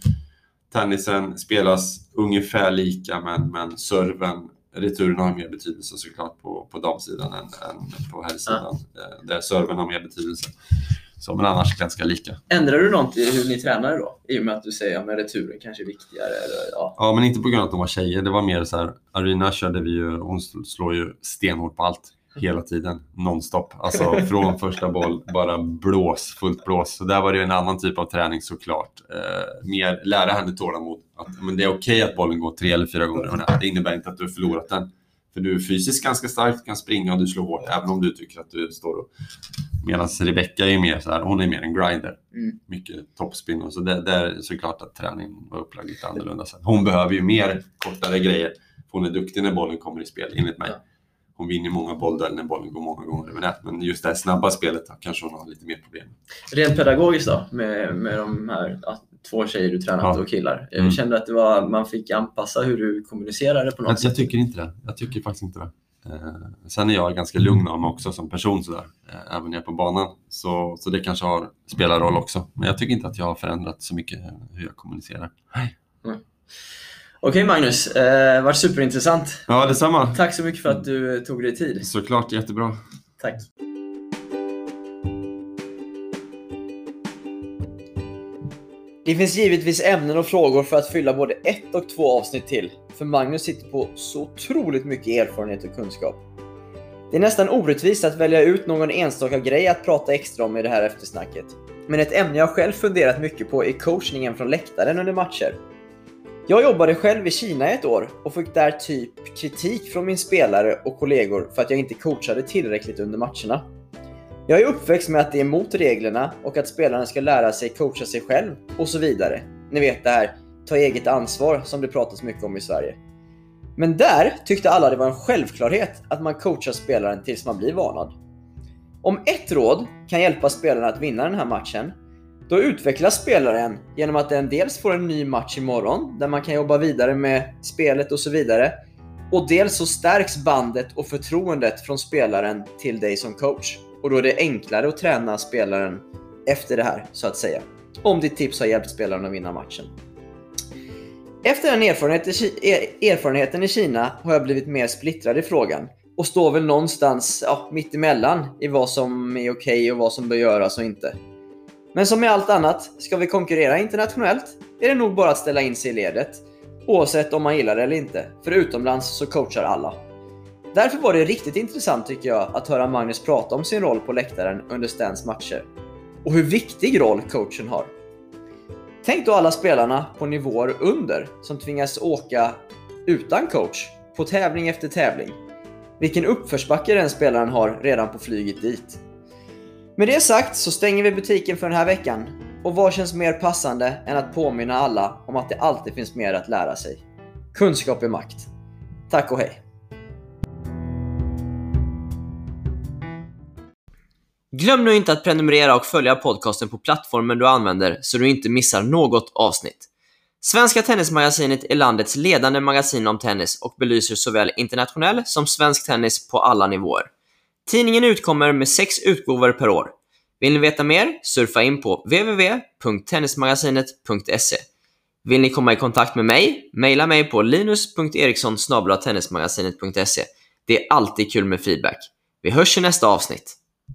Tennisen spelas ungefär lika, men, men serven, returen har mer betydelse såklart på, på damsidan än, än på herrsidan. Eh, Där serven har mer betydelse. Så, men annars ganska lika. Ändrar du något i hur ni tränade då? I och med att du säger att returen kanske är viktigare? Eller, ja. Ja, men inte på grund av att de var tjejer. Det var mer så här, Arina körde vi ju, hon slår ju stenhårt på allt. Hela tiden, nonstop. Alltså från [laughs] första boll, bara blås, fullt blås. Så där var det en annan typ av träning såklart. Eh, mer lära henne tålamod. Att, men det är okej att bollen går tre eller fyra gånger. Det innebär inte att du har förlorat den. För du är fysiskt ganska stark, kan springa och du slår hårt, även om du tycker att du står och... Medan Rebecca är mer så här, hon är mer en grinder. Mm. Mycket toppspin och så där, där är såklart att träningen var upplagd lite annorlunda. Sen. Hon behöver ju mer kortare grejer. För hon är duktig när bollen kommer i spel, enligt mig. Ja. Hon vinner många bolldueller när bollen går många gånger över nät. Men just det här snabba spelet kanske hon har lite mer problem. Rent pedagogiskt då, med, med de här ja, två tjejer du tränat Ja. och killar. Mm. Jag kände att det var, man fick anpassa hur du kommunicerade på något Alltså, jag sätt. tycker inte det. Jag tycker faktiskt inte det. Eh, sen är jag ganska lugn av mig också som person sådär. Eh, även när jag är på banan. Så, så det kanske har, spelar roll också. Men jag tycker inte att jag har förändrat så mycket hur jag kommunicerar. Nej. Okej Magnus, eh, varit superintressant. Ja, detsamma. Tack så mycket för att du tog dig tid. Såklart, jättebra. Tack. Det finns givetvis ämnen och frågor för att fylla både ett och två avsnitt till. För Magnus sitter på så otroligt mycket erfarenhet och kunskap. Det är nästan orättvist att välja ut någon enstaka grej att prata extra om i det här eftersnacket. Men ett ämne jag själv funderat mycket på är coachningen från läktaren under matcher. Jag jobbade själv i Kina i ett år och fick där typ kritik från min spelare och kollegor för att jag inte coachade tillräckligt under matcherna. Jag är uppväxt med att det är emot reglerna och att spelaren ska lära sig coacha sig själv och så vidare. Ni vet det här, ta eget ansvar som det pratas mycket om i Sverige. Men där tyckte alla det var en självklarhet att man coachar spelaren tills man blir varnad. Om ett råd kan hjälpa spelarna att vinna den här matchen, då utvecklas spelaren genom att den dels får en ny match imorgon där man kan jobba vidare med spelet och så vidare. Och dels så stärks bandet och förtroendet från spelaren till dig som coach. Och då är det enklare att träna spelaren efter det här, så att säga. Om ditt tips har hjälpt spelaren att vinna matchen. Efter den e- erfarenheten, i Kina har jag blivit mer splittrad i frågan och står väl någonstans ja, mitt emellan i vad som är okej och vad som bör göras och inte. Men som med allt annat, ska vi konkurrera internationellt är det nog bara att ställa in sig i ledet. Oavsett om man gillar det eller inte, för utomlands så coachar alla. Därför var det riktigt intressant tycker jag att höra Magnus prata om sin roll på läktaren under Stans matcher. Och hur viktig roll coachen har. Tänk då alla spelarna på nivåer under som tvingas åka utan coach på tävling efter tävling. Vilken uppförsbacke den spelaren har redan på flyget dit. Med det sagt så stänger vi butiken för den här veckan. Och vad känns mer passande än att påminna alla om att det alltid finns mer att lära sig. Kunskap är makt. Tack och hej! Glöm nu inte att prenumerera och följa podcasten på plattformen du använder så du inte missar något avsnitt. Svenska Tennismagasinet är landets ledande magasin om tennis och belyser såväl internationell som svensk tennis på alla nivåer. Tidningen utkommer med sex utgåvor per år. Vill ni veta mer? Surfa in på www.tennismagasinet.se. Vill ni komma i kontakt med mig? Maila mig på linus.eriksson tennismagasinet.se. Det är alltid kul med feedback. Vi hörs i nästa avsnitt.